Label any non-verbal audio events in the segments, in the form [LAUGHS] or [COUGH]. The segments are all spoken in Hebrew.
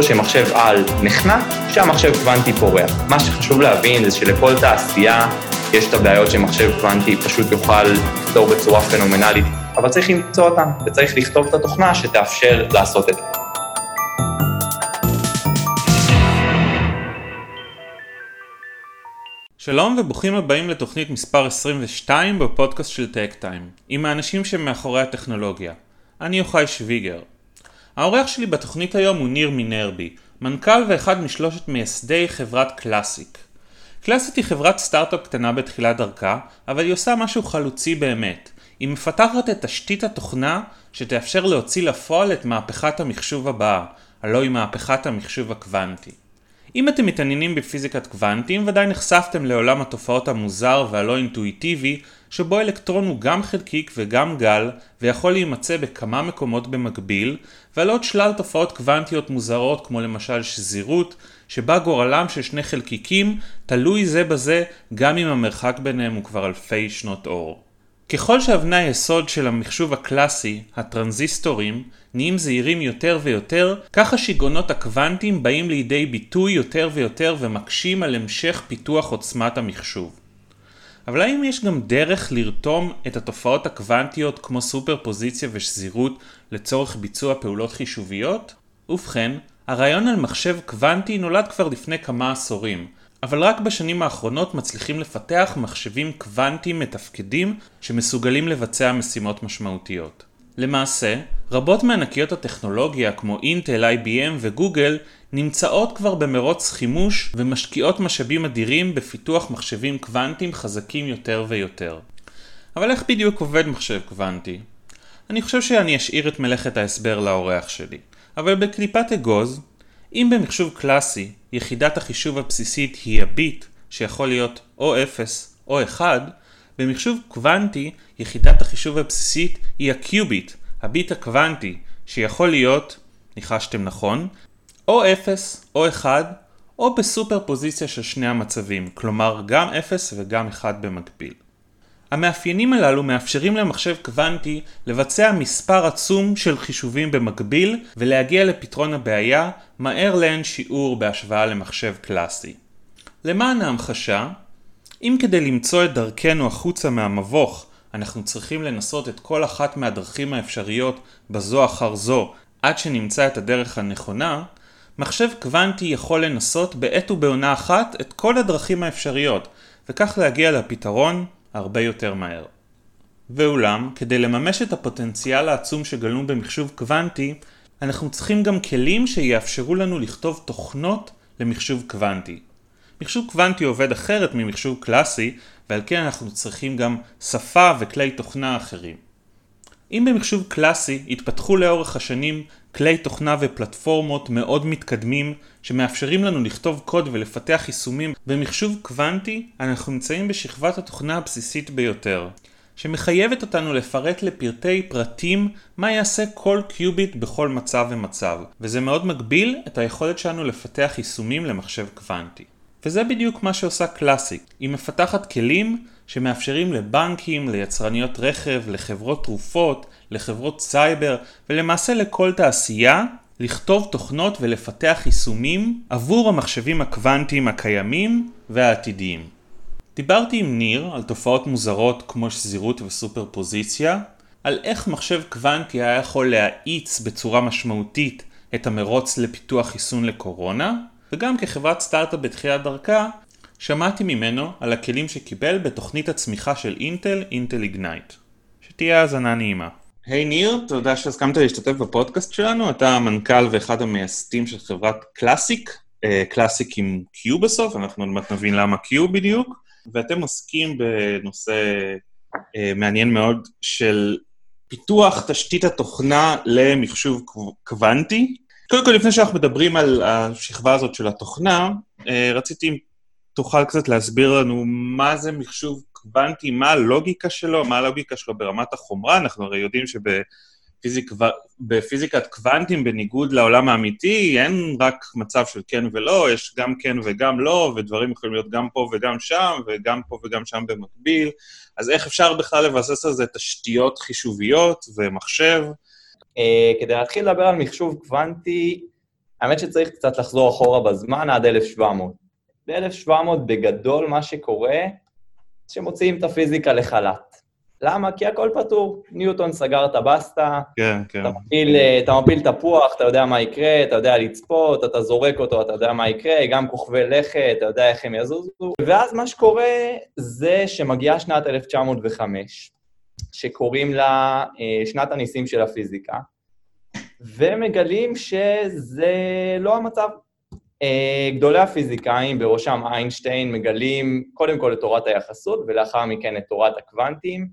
איפה שמחשב על נחנק, שהמחשב קוונטי פורח. מה שחשוב להבין זה שלכל תעשייה יש את הבעיות שמחשב קוונטי פשוט יוכל לפתור בצורה פנומנלית, אבל צריך למצוא אותן, וצריך לכתוב את התוכנה שתאפשר לעשות את זה. שלום וברוכים הבאים לתוכנית מספר 22 בפודקאסט של טק טיים, עם האנשים שמאחורי הטכנולוגיה. אני יוחאי שוויגר. האורח שלי בתוכנית היום הוא ניר מינרבי, מנכ"ל ואחד משלושת מייסדי חברת Classiq. Classiq היא חברת סטארט-אפ קטנה בתחילת דרכה, אבל היא עושה משהו חלוצי באמת. היא מפתחת את תשתית התוכנה שתאפשר להוציא לפועל את מהפכת המחשוב הבאה, הלא היא מהפכת המחשוב הקוונטי. אם אתם מתעניינים בפיזיקת קוונטים, ודאי נחשפתם לעולם התופעות המוזר והלא אינטואיטיבי, שבו אלקטרון הוא גם חלקיק וגם גל, ויכול להימצא בכמה מקומות במקביל, ועל עוד שלל תופעות קוונטיות מוזרות כמו למשל שזירות, שבה גורלם של שני חלקיקים תלוי זה בזה גם אם המרחק ביניהם הוא כבר אלפי שנות אור. ככל שאבני היסוד של המחשוב הקלאסי, הטרנזיסטורים, נהיים זהירים יותר ויותר, כך השיגעונות הקוונטיים באים לידי ביטוי יותר ויותר ומקשים על המשך פיתוח עוצמת המחשוב. אבל האם יש גם דרך לרתום את התופעות הקוונטיות כמו סופר פוזיציה ושזירות לצורך ביצוע פעולות חישוביות? ובכן, הרעיון על מחשב קוונטי נולד כבר לפני כמה עשורים, אבל רק בשנים האחרונות מצליחים לפתח מחשבים קוונטיים מתפקדים שמסוגלים לבצע משימות משמעותיות. למעשה, רבות מענקיות הטכנולוגיה כמו אינטל, IBM וגוגל נמצאות כבר במרוץ חימוש ומשקיעות משאבים אדירים בפיתוח מחשבים קוונטיים חזקים יותר ויותר. אבל איך בדיוק עובד מחשב קוונטי? אני חושב שאני אשאיר את מלאכת ההסבר לאורח שלי, אבל בקליפת אגוז, אם במחשוב קלאסי יחידת החישוב הבסיסית היא הביט, שיכול להיות או 0 או 1, במחשוב קוונטי יחידת החישוב הבסיסית היא הקיוביט, הביט הקוונטי, שיכול להיות, ניחשתם נכון, או 0 או 1 או בסופר פוזיציה של שני המצבים, כלומר גם 0 וגם 1 במקביל. המאפיינים הללו מאפשרים למחשב קוונטי לבצע מספר עצום של חישובים במקביל ולהגיע לפתרון הבעיה מהר לאין שיעור בהשוואה למחשב קלאסי. למען ההמחשה, אם כדי למצוא את דרכנו החוצה מהמבוך אנחנו צריכים לנסות את כל אחת מהדרכים האפשריות בזו אחר זו עד שנמצא את הדרך הנכונה, מחשב קוונטי יכול לנסות בעת ובעונה אחת את כל הדרכים האפשריות, וכך להגיע לפתרון הרבה יותר מהר. ואולם, כדי לממש את הפוטנציאל העצום שגלום במחשוב קוונטי, אנחנו צריכים גם כלים שיאפשרו לנו לכתוב תוכנות למחשוב קוונטי. מחשוב קוונטי עובד אחרת ממחשוב קלאסי, ועל כן אנחנו צריכים גם שפה וכלי תוכנה אחרים. אם במחשוב קלאסי התפתחו לאורך השנים כלי תוכנה ופלטפורמות מאוד מתקדמים שמאפשרים לנו לכתוב קוד ולפתח יישומים במחשוב קוונטי, אנחנו נמצאים בשכבת התוכנה הבסיסית ביותר, שמחייבת אותנו לפרט לפרטי פרטים מה יעשה כל קיוביט בכל מצב ומצב, וזה מאוד מגביל את היכולת שלנו לפתח יישומים למחשב קוונטי. וזה בדיוק מה שעושה Classiq, היא מפתחת כלים שמאפשרים לבנקים, ליצרניות רכב, לחברות תרופות, לחברות סייבר ולמעשה לכל תעשייה לכתוב תוכנות ולפתח יישומים עבור המחשבים הקוונטיים הקיימים והעתידיים. דיברתי עם ניר על תופעות מוזרות כמו שזירות וסופר פוזיציה, על איך מחשב קוונטי היה יכול להאיץ בצורה משמעותית את המרוץ לפיתוח חיסון לקורונה, וגם כחברת סטארט-אפ בתחילת דרכה, שמעתי ממנו על הכלים שקיבל בתוכנית הצמיחה של אינטל, אינטל איגנייט. שתהיה האזנה נעימה. היי hey, ניר, תודה שהסכמת להשתתף בפודקאסט שלנו. אתה המנכ"ל ואחד המייסדים של חברת קלאסיק, קלאסיק עם Q בסוף, אנחנו עוד מעט נבין למה Q בדיוק, ואתם עוסקים בנושא uh, מעניין מאוד של פיתוח תשתית התוכנה למחשוב קוונטי. קודם כל, לפני שאנחנו מדברים על השכבה הזאת של התוכנה, uh, רציתי תוכל קצת להסביר לנו מה זה מחשוב קוונטי, מה הלוגיקה שלו, מה הלוגיקה שלו ברמת החומרה. אנחנו הרי יודעים שבפיזיקת קוונטים, בניגוד לעולם האמיתי, אין רק מצב של כן ולא, יש גם כן וגם לא, ודברים יכולים להיות גם פה וגם שם, וגם פה וגם שם במקביל. אז איך אפשר בכלל לבסס על זה תשתיות חישוביות ומחשב? Uh, כדי להתחיל לדבר על מחשוב קוונטי, האמת שצריך קצת לחזור אחורה בזמן עד 1700. ב-1700 בגדול מה שקורה, שמוציאים את הפיזיקה לחל"ת. למה? כי הכל פתור. ניוטון סגר את הבסטה, כן, כן. אתה מפיל, אתה מפיל תפוח, אתה יודע מה יקרה, אתה יודע לצפות, אתה זורק אותו, אתה יודע מה יקרה, גם כוכבי לכת, אתה יודע איך הם יזוזו. ואז מה שקורה זה שמגיעה שנת 1905, שקוראים לה אה, שנת הניסים של הפיזיקה, ומגלים שזה לא המצב. אה, גדולי הפיזיקאים, בראשם איינשטיין, מגלים קודם כל את תורת היחסות, ולאחר מכן את תורת הקוונטים,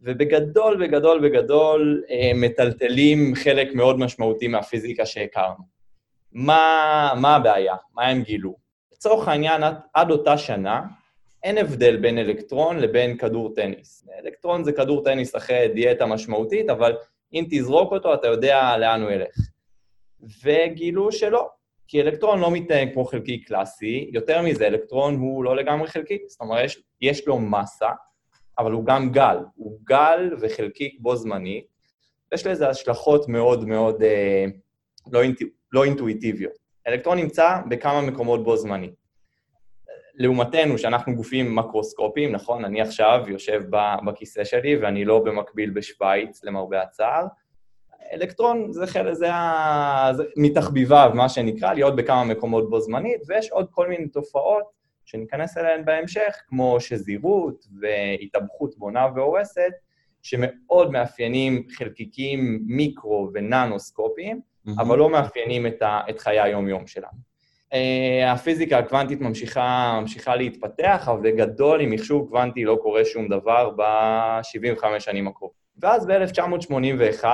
ובגדול, בגדול, בגדול, אה, מטלטלים חלק מאוד משמעותי מהפיזיקה שהכרנו. מה, מה הבעיה? מה הם גילו? לצורך העניין, עד, עד אותה שנה, אין הבדל בין אלקטרון לבין כדור טניס. אלקטרון זה כדור טניס אחרי דיאטה משמעותית, אבל אם תזרוק אותו, אתה יודע לאן הוא ילך. וגילו שלא, כי אלקטרון לא מתנהג כמו חלקי קלאסי, יותר מזה, אלקטרון הוא לא לגמרי חלקי, זאת אומרת, יש, יש לו מסה, אבל הוא גם גל, הוא גל וחלקיק בו זמנית, ויש לזה השלכות מאוד מאוד אה, לא, אינטו, לא אינטואיטיביות. אלקטרון נמצא בכמה מקומות בו זמנית. לעומתנו, שאנחנו גופים מקרוסקופיים, נכון? אני עכשיו יושב בכיסא שלי ואני לא במקביל בשוויץ, למרבה הצער. אלקטרון זה חלק, זה, ה... זה מתחביביו, מה שנקרא, להיות בכמה מקומות בו זמנית, ויש עוד כל מיני תופעות שניכנס אליהן בהמשך, כמו שזירות והתאבכות בונה והורסת, שמאוד מאפיינים חלקיקים מיקרו וננוסקופיים, mm-hmm. אבל לא מאפיינים את, ה... את חיי היום-יום שלנו. אה, הפיזיקה הקוונטית ממשיכה, ממשיכה להתפתח, אבל בגדול עם מחשוב קוונטי לא קורה שום דבר ב-75 שנים הקרובות. ואז ב-1981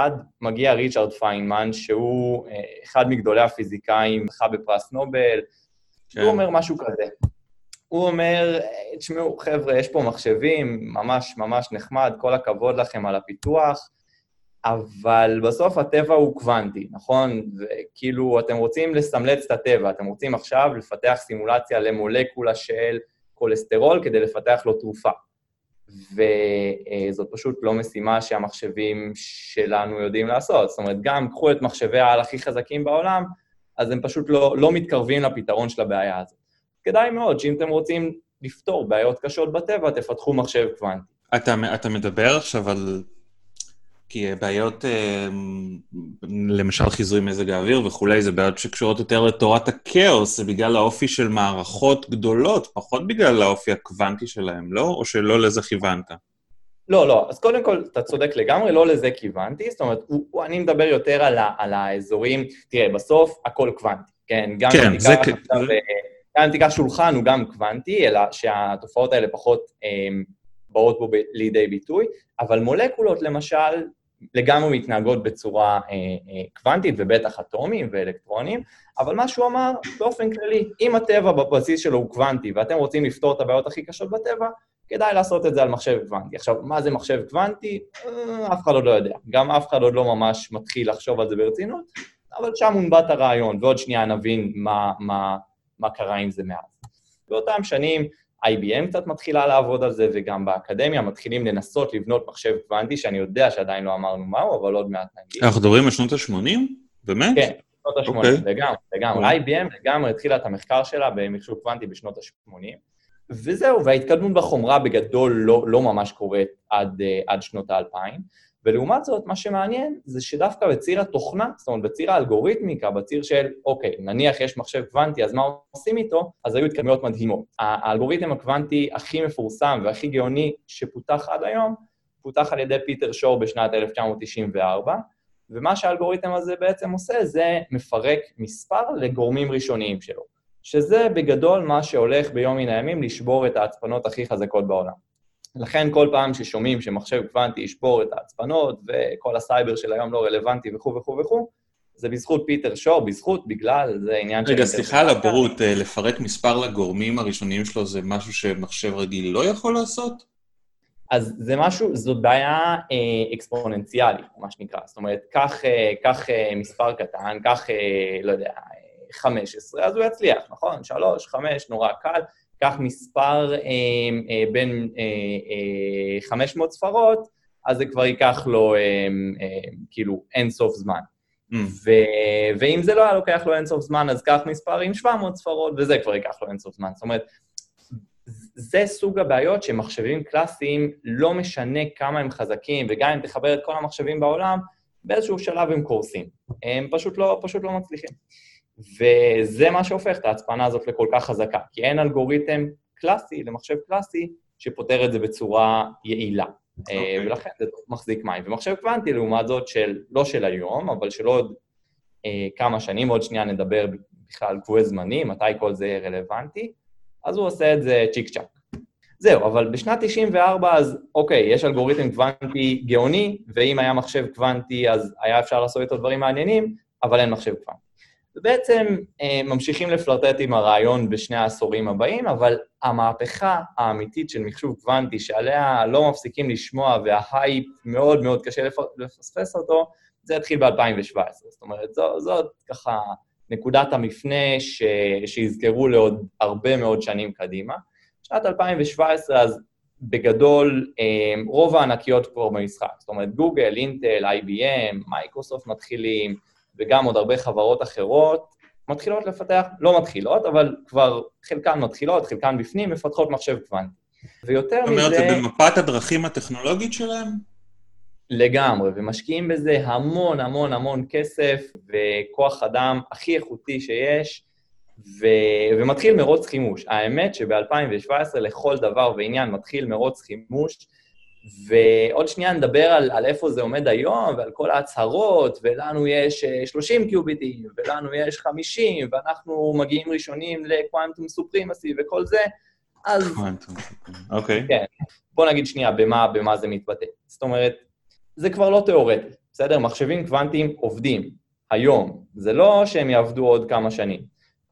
מגיע ריצ'רד פיינמן, שהוא אה, אחד מגדולי הפיזיקאים, זכה בפרס נובל, כן. הוא אומר משהו כזה. הוא אומר, תשמעו, חבר'ה, יש פה מחשבים, ממש ממש נחמד, כל הכבוד לכם על הפיתוח, אבל בסוף הטבע הוא קוונטי, נכון? וכאילו, אתם רוצים לסמלץ את הטבע, אתם רוצים עכשיו לפתח סימולציה למולקולה של כולסטרול כדי לפתח לו תרופה. וזאת פשוט לא משימה שהמחשבים שלנו יודעים לעשות. זאת אומרת, גם קחו את מחשבי העל הכי חזקים בעולם, אז הם פשוט לא, לא מתקרבים לפתרון של הבעיה הזאת. כדאי מאוד שאם אתם רוצים לפתור בעיות קשות בטבע, תפתחו מחשב קוונטי. אתה, אתה מדבר עכשיו על כי בעיות, אה, למשל חיזוי מזג האוויר וכולי, זה בעיות שקשורות יותר לתורת הכאוס, זה בגלל האופי של מערכות גדולות, פחות בגלל האופי הקוונטי שלהם, לא? או שלא לזה כיוונת? לא, לא. אז קודם כל, אתה צודק לגמרי, לא לזה כיוונתי. זאת אומרת, הוא, אני מדבר יותר על, ה, על האזורים, תראה, בסוף הכל קוונטי, כן? גם כן, זה... עכשיו, זה... גם אם תיקח שולחן הוא גם קוונטי, אלא שהתופעות האלה פחות אה, באות בו ב- לידי ביטוי, אבל מולקולות, למשל, לגמרי מתנהגות בצורה אה, אה, קוונטית, ובטח אטומים ואלקטרונים, אבל מה שהוא אמר, באופן כללי, אם הטבע בבסיס שלו הוא קוונטי, ואתם רוצים לפתור את הבעיות הכי קשות בטבע, כדאי לעשות את זה על מחשב קוונטי. עכשיו, מה זה מחשב קוונטי? אה, אף אחד עוד לא יודע. גם אף אחד עוד לא ממש מתחיל לחשוב על זה ברצינות, אבל שם הונבט הרעיון, ועוד שנייה נבין מה, מה, מה קרה עם זה מאז. באותם שנים, IBM קצת מתחילה לעבוד על זה, וגם באקדמיה מתחילים לנסות לבנות מחשב קוונטי, שאני יודע שעדיין לא אמרנו מהו, אבל עוד מעט נגיד. אנחנו מדברים על שנות ה-80? באמת? כן, שנות ה-80, okay. אוקיי. לגמרי, לגמרי. Okay. IBM לגמרי התחילה את המחקר שלה במחשוב קוונטי בשנות ה-80, וזהו, וההתקדמות בחומרה בגדול לא, לא ממש קורית עד, אה, עד שנות ה-2000. ולעומת זאת, מה שמעניין זה שדווקא בציר התוכנה, זאת אומרת, בציר האלגוריתמיקה, בציר של, אוקיי, נניח יש מחשב קוונטי, אז מה עושים איתו? אז היו התקדמויות מדהימות. האלגוריתם הקוונטי הכי מפורסם והכי גאוני שפותח עד היום, פותח על ידי פיטר שור בשנת 1994, ומה שהאלגוריתם הזה בעצם עושה זה מפרק מספר לגורמים ראשוניים שלו, שזה בגדול מה שהולך ביום מן הימים לשבור את ההצפנות הכי חזקות בעולם. לכן כל פעם ששומעים שמחשב קוונטי ישבור את ההצפנות וכל הסייבר של היום לא רלוונטי וכו' וכו' וכו', זה בזכות פיטר שור, בזכות, בגלל, זה עניין של... רגע, סליחה על הבורות, אה, לפרק מספר לגורמים הראשוניים שלו זה משהו שמחשב רגיל לא יכול לעשות? אז זה משהו, זאת בעיה אה, אקספוננציאלית, מה שנקרא. זאת אומרת, קח, אה, קח אה, מספר קטן, קח, אה, לא יודע, 15, אה, אז הוא יצליח, נכון? 3, 5, נורא קל. קח מספר אה, אה, בין אה, אה, 500 ספרות, אז זה כבר ייקח לו אה, אה, כאילו אין סוף זמן. Mm. ו- ואם זה לא היה לוקח לו אינסוף זמן, אז קח מספר עם 700 ספרות, וזה כבר ייקח לו אינסוף זמן. זאת אומרת, זה סוג הבעיות שמחשבים קלאסיים, לא משנה כמה הם חזקים, וגם אם תחבר את כל המחשבים בעולם, באיזשהו שלב הם קורסים. הם פשוט לא, פשוט לא מצליחים. וזה מה שהופך את ההצפנה הזאת לכל כך חזקה, כי אין אלגוריתם קלאסי, למחשב קלאסי, שפותר את זה בצורה יעילה. Okay. אוקיי. ולכן זה מחזיק מים. ומחשב קוונטי, לעומת זאת, של, לא של היום, אבל של עוד אה, כמה שנים, עוד שנייה נדבר בכלל על קבועי זמנים, מתי כל זה יהיה רלוונטי, אז הוא עושה את זה צ'יק צ'אק. זהו, אבל בשנת 94 אז אוקיי, יש אלגוריתם קוונטי גאוני, ואם היה מחשב קוונטי אז היה אפשר לעשות איתו דברים מעניינים, אבל אין מחשב קוונטי. ובעצם אה, ממשיכים לפלרטט עם הרעיון בשני העשורים הבאים, אבל המהפכה האמיתית של מחשוב קוונטי, שעליה לא מפסיקים לשמוע וההייפ מאוד מאוד קשה לפספס אותו, זה התחיל ב-2017. זאת אומרת, זאת, זאת ככה נקודת המפנה ש, שיזכרו לעוד הרבה מאוד שנים קדימה. שנת 2017, אז בגדול, אה, רוב הענקיות כבר במשחק. זאת אומרת, גוגל, אינטל, IBM, מייקרוסופט מתחילים, וגם עוד הרבה חברות אחרות מתחילות לפתח, לא מתחילות, אבל כבר חלקן מתחילות, חלקן בפנים, מפתחות מחשב קוונטי. ויותר מזה... זאת אומרת, זה במפת הדרכים הטכנולוגית שלהם? לגמרי, ומשקיעים בזה המון המון המון כסף וכוח אדם הכי איכותי שיש, ו... ומתחיל מרוץ חימוש. האמת שב-2017 לכל דבר ועניין מתחיל מרוץ חימוש, ועוד שנייה נדבר על, על איפה זה עומד היום, ועל כל ההצהרות, ולנו יש 30 אה, קיוביטים, ולנו יש 50, ואנחנו מגיעים ראשונים לקוואנטום סופרימסי וכל זה, אז... קוואנטום סופרימסי, אוקיי. כן. בוא נגיד שנייה במה, במה זה מתבטא. זאת אומרת, זה כבר לא תיאורטי, בסדר? מחשבים קוונטיים עובדים היום. זה לא שהם יעבדו עוד כמה שנים.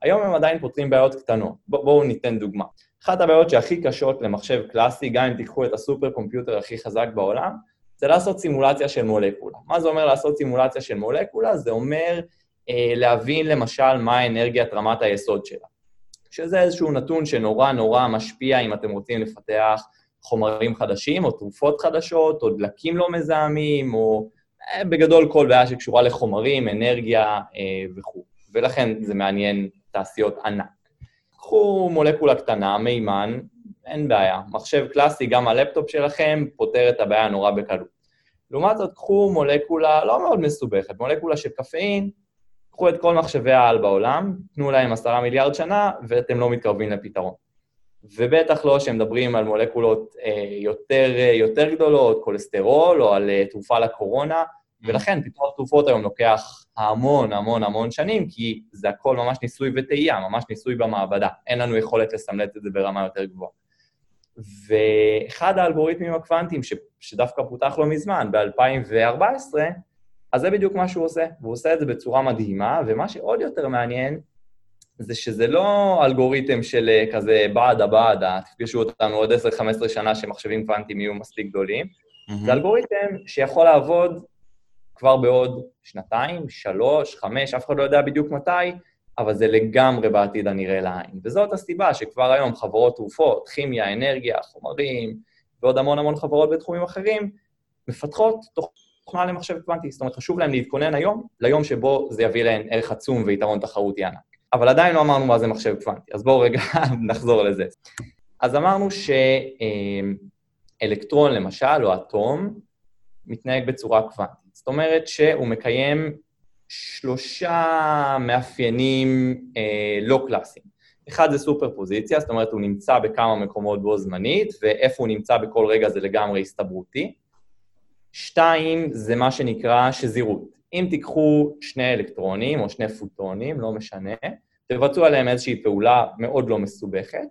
היום הם עדיין פותרים בעיות קטנות. בואו בוא ניתן דוגמה. אחת הבעיות שהכי קשות למחשב קלאסי, גם אם תיקחו את הסופר קומפיוטר הכי חזק בעולם, זה לעשות סימולציה של מולקולה. מה זה אומר לעשות סימולציה של מולקולה? זה אומר אה, להבין למשל מה אנרגיית רמת היסוד שלה. שזה איזשהו נתון שנורא נורא משפיע אם אתם רוצים לפתח חומרים חדשים, או תרופות חדשות, או דלקים לא מזהמים, או אה, בגדול כל בעיה שקשורה לחומרים, אנרגיה אה, וכו'. ולכן זה מעניין תעשיות ענק. קחו מולקולה קטנה, מימן, אין בעיה. מחשב קלאסי, גם הלפטופ שלכם, פותר את הבעיה נורא בקלות. לעומת זאת, קחו מולקולה לא מאוד מסובכת, מולקולה של קפאין, קחו את כל מחשבי העל בעולם, תנו להם עשרה מיליארד שנה, ואתם לא מתקרבים לפתרון. ובטח לא שהם מדברים על מולקולות אה, יותר, אה, יותר גדולות, כולסטרול, או על אה, תרופה לקורונה, ולכן פיתוח תרופות היום לוקח המון המון המון שנים, כי זה הכל ממש ניסוי וטעייה, ממש ניסוי במעבדה. אין לנו יכולת לסמלט את זה ברמה יותר גבוהה. ואחד האלגוריתמים הקוונטיים, ש, שדווקא פותח לא מזמן, ב-2014, אז זה בדיוק מה שהוא עושה, והוא עושה את זה בצורה מדהימה, ומה שעוד יותר מעניין, זה שזה לא אלגוריתם של אה, כזה בעדה בעדה, תפגשו אותנו עוד 10-15 שנה שמחשבים קוונטיים יהיו מספיק גדולים, mm-hmm. זה אלגוריתם שיכול לעבוד כבר בעוד שנתיים, שלוש, חמש, אף אחד לא יודע בדיוק מתי, אבל זה לגמרי בעתיד הנראה לעין. וזאת הסיבה שכבר היום חברות תרופות, כימיה, אנרגיה, חומרים, ועוד המון המון חברות בתחומים אחרים, מפתחות תוכנה למחשב קוונטי. זאת אומרת, חשוב להם להתכונן היום, ליום שבו זה יביא להם ערך עצום ויתרון תחרותי ענק. אבל עדיין לא אמרנו מה זה מחשב קוונטי, אז בואו רגע [LAUGHS] נחזור לזה. אז אמרנו שאלקטרון, למשל, או אטום, מתנהג בצורה קוונטית. זאת אומרת שהוא מקיים שלושה מאפיינים אה, לא קלאסיים. אחד זה סופר פוזיציה, זאת אומרת הוא נמצא בכמה מקומות בו זמנית, ואיפה הוא נמצא בכל רגע זה לגמרי הסתברותי. שתיים, זה מה שנקרא שזירות. אם תיקחו שני אלקטרונים או שני פוטונים, לא משנה, תבצעו עליהם איזושהי פעולה מאוד לא מסובכת,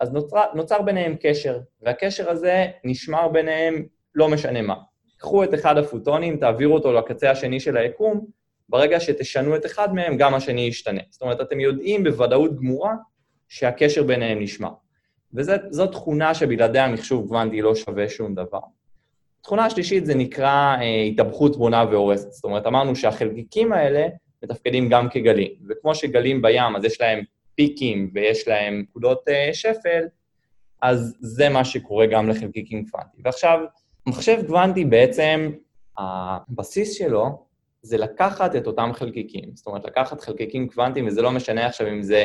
אז נוצר, נוצר ביניהם קשר, והקשר הזה נשמר ביניהם לא משנה מה. קחו את אחד הפוטונים, תעבירו אותו לקצה השני של היקום, ברגע שתשנו את אחד מהם, גם השני ישתנה. זאת אומרת, אתם יודעים בוודאות גמורה שהקשר ביניהם נשמר. וזו תכונה שבלעדיה מחשוב קוונטי לא שווה שום דבר. התכונה השלישית זה נקרא אה, התאבכות בונה והורסת. זאת אומרת, אמרנו שהחלקיקים האלה מתפקדים גם כגלים, וכמו שגלים בים, אז יש להם פיקים ויש להם נקודות אה, שפל, אז זה מה שקורה גם לחלקיקים קוונטיים. ועכשיו, מחשב קוונטי בעצם, הבסיס שלו זה לקחת את אותם חלקיקים. זאת אומרת, לקחת חלקיקים קוונטיים, וזה לא משנה עכשיו אם זה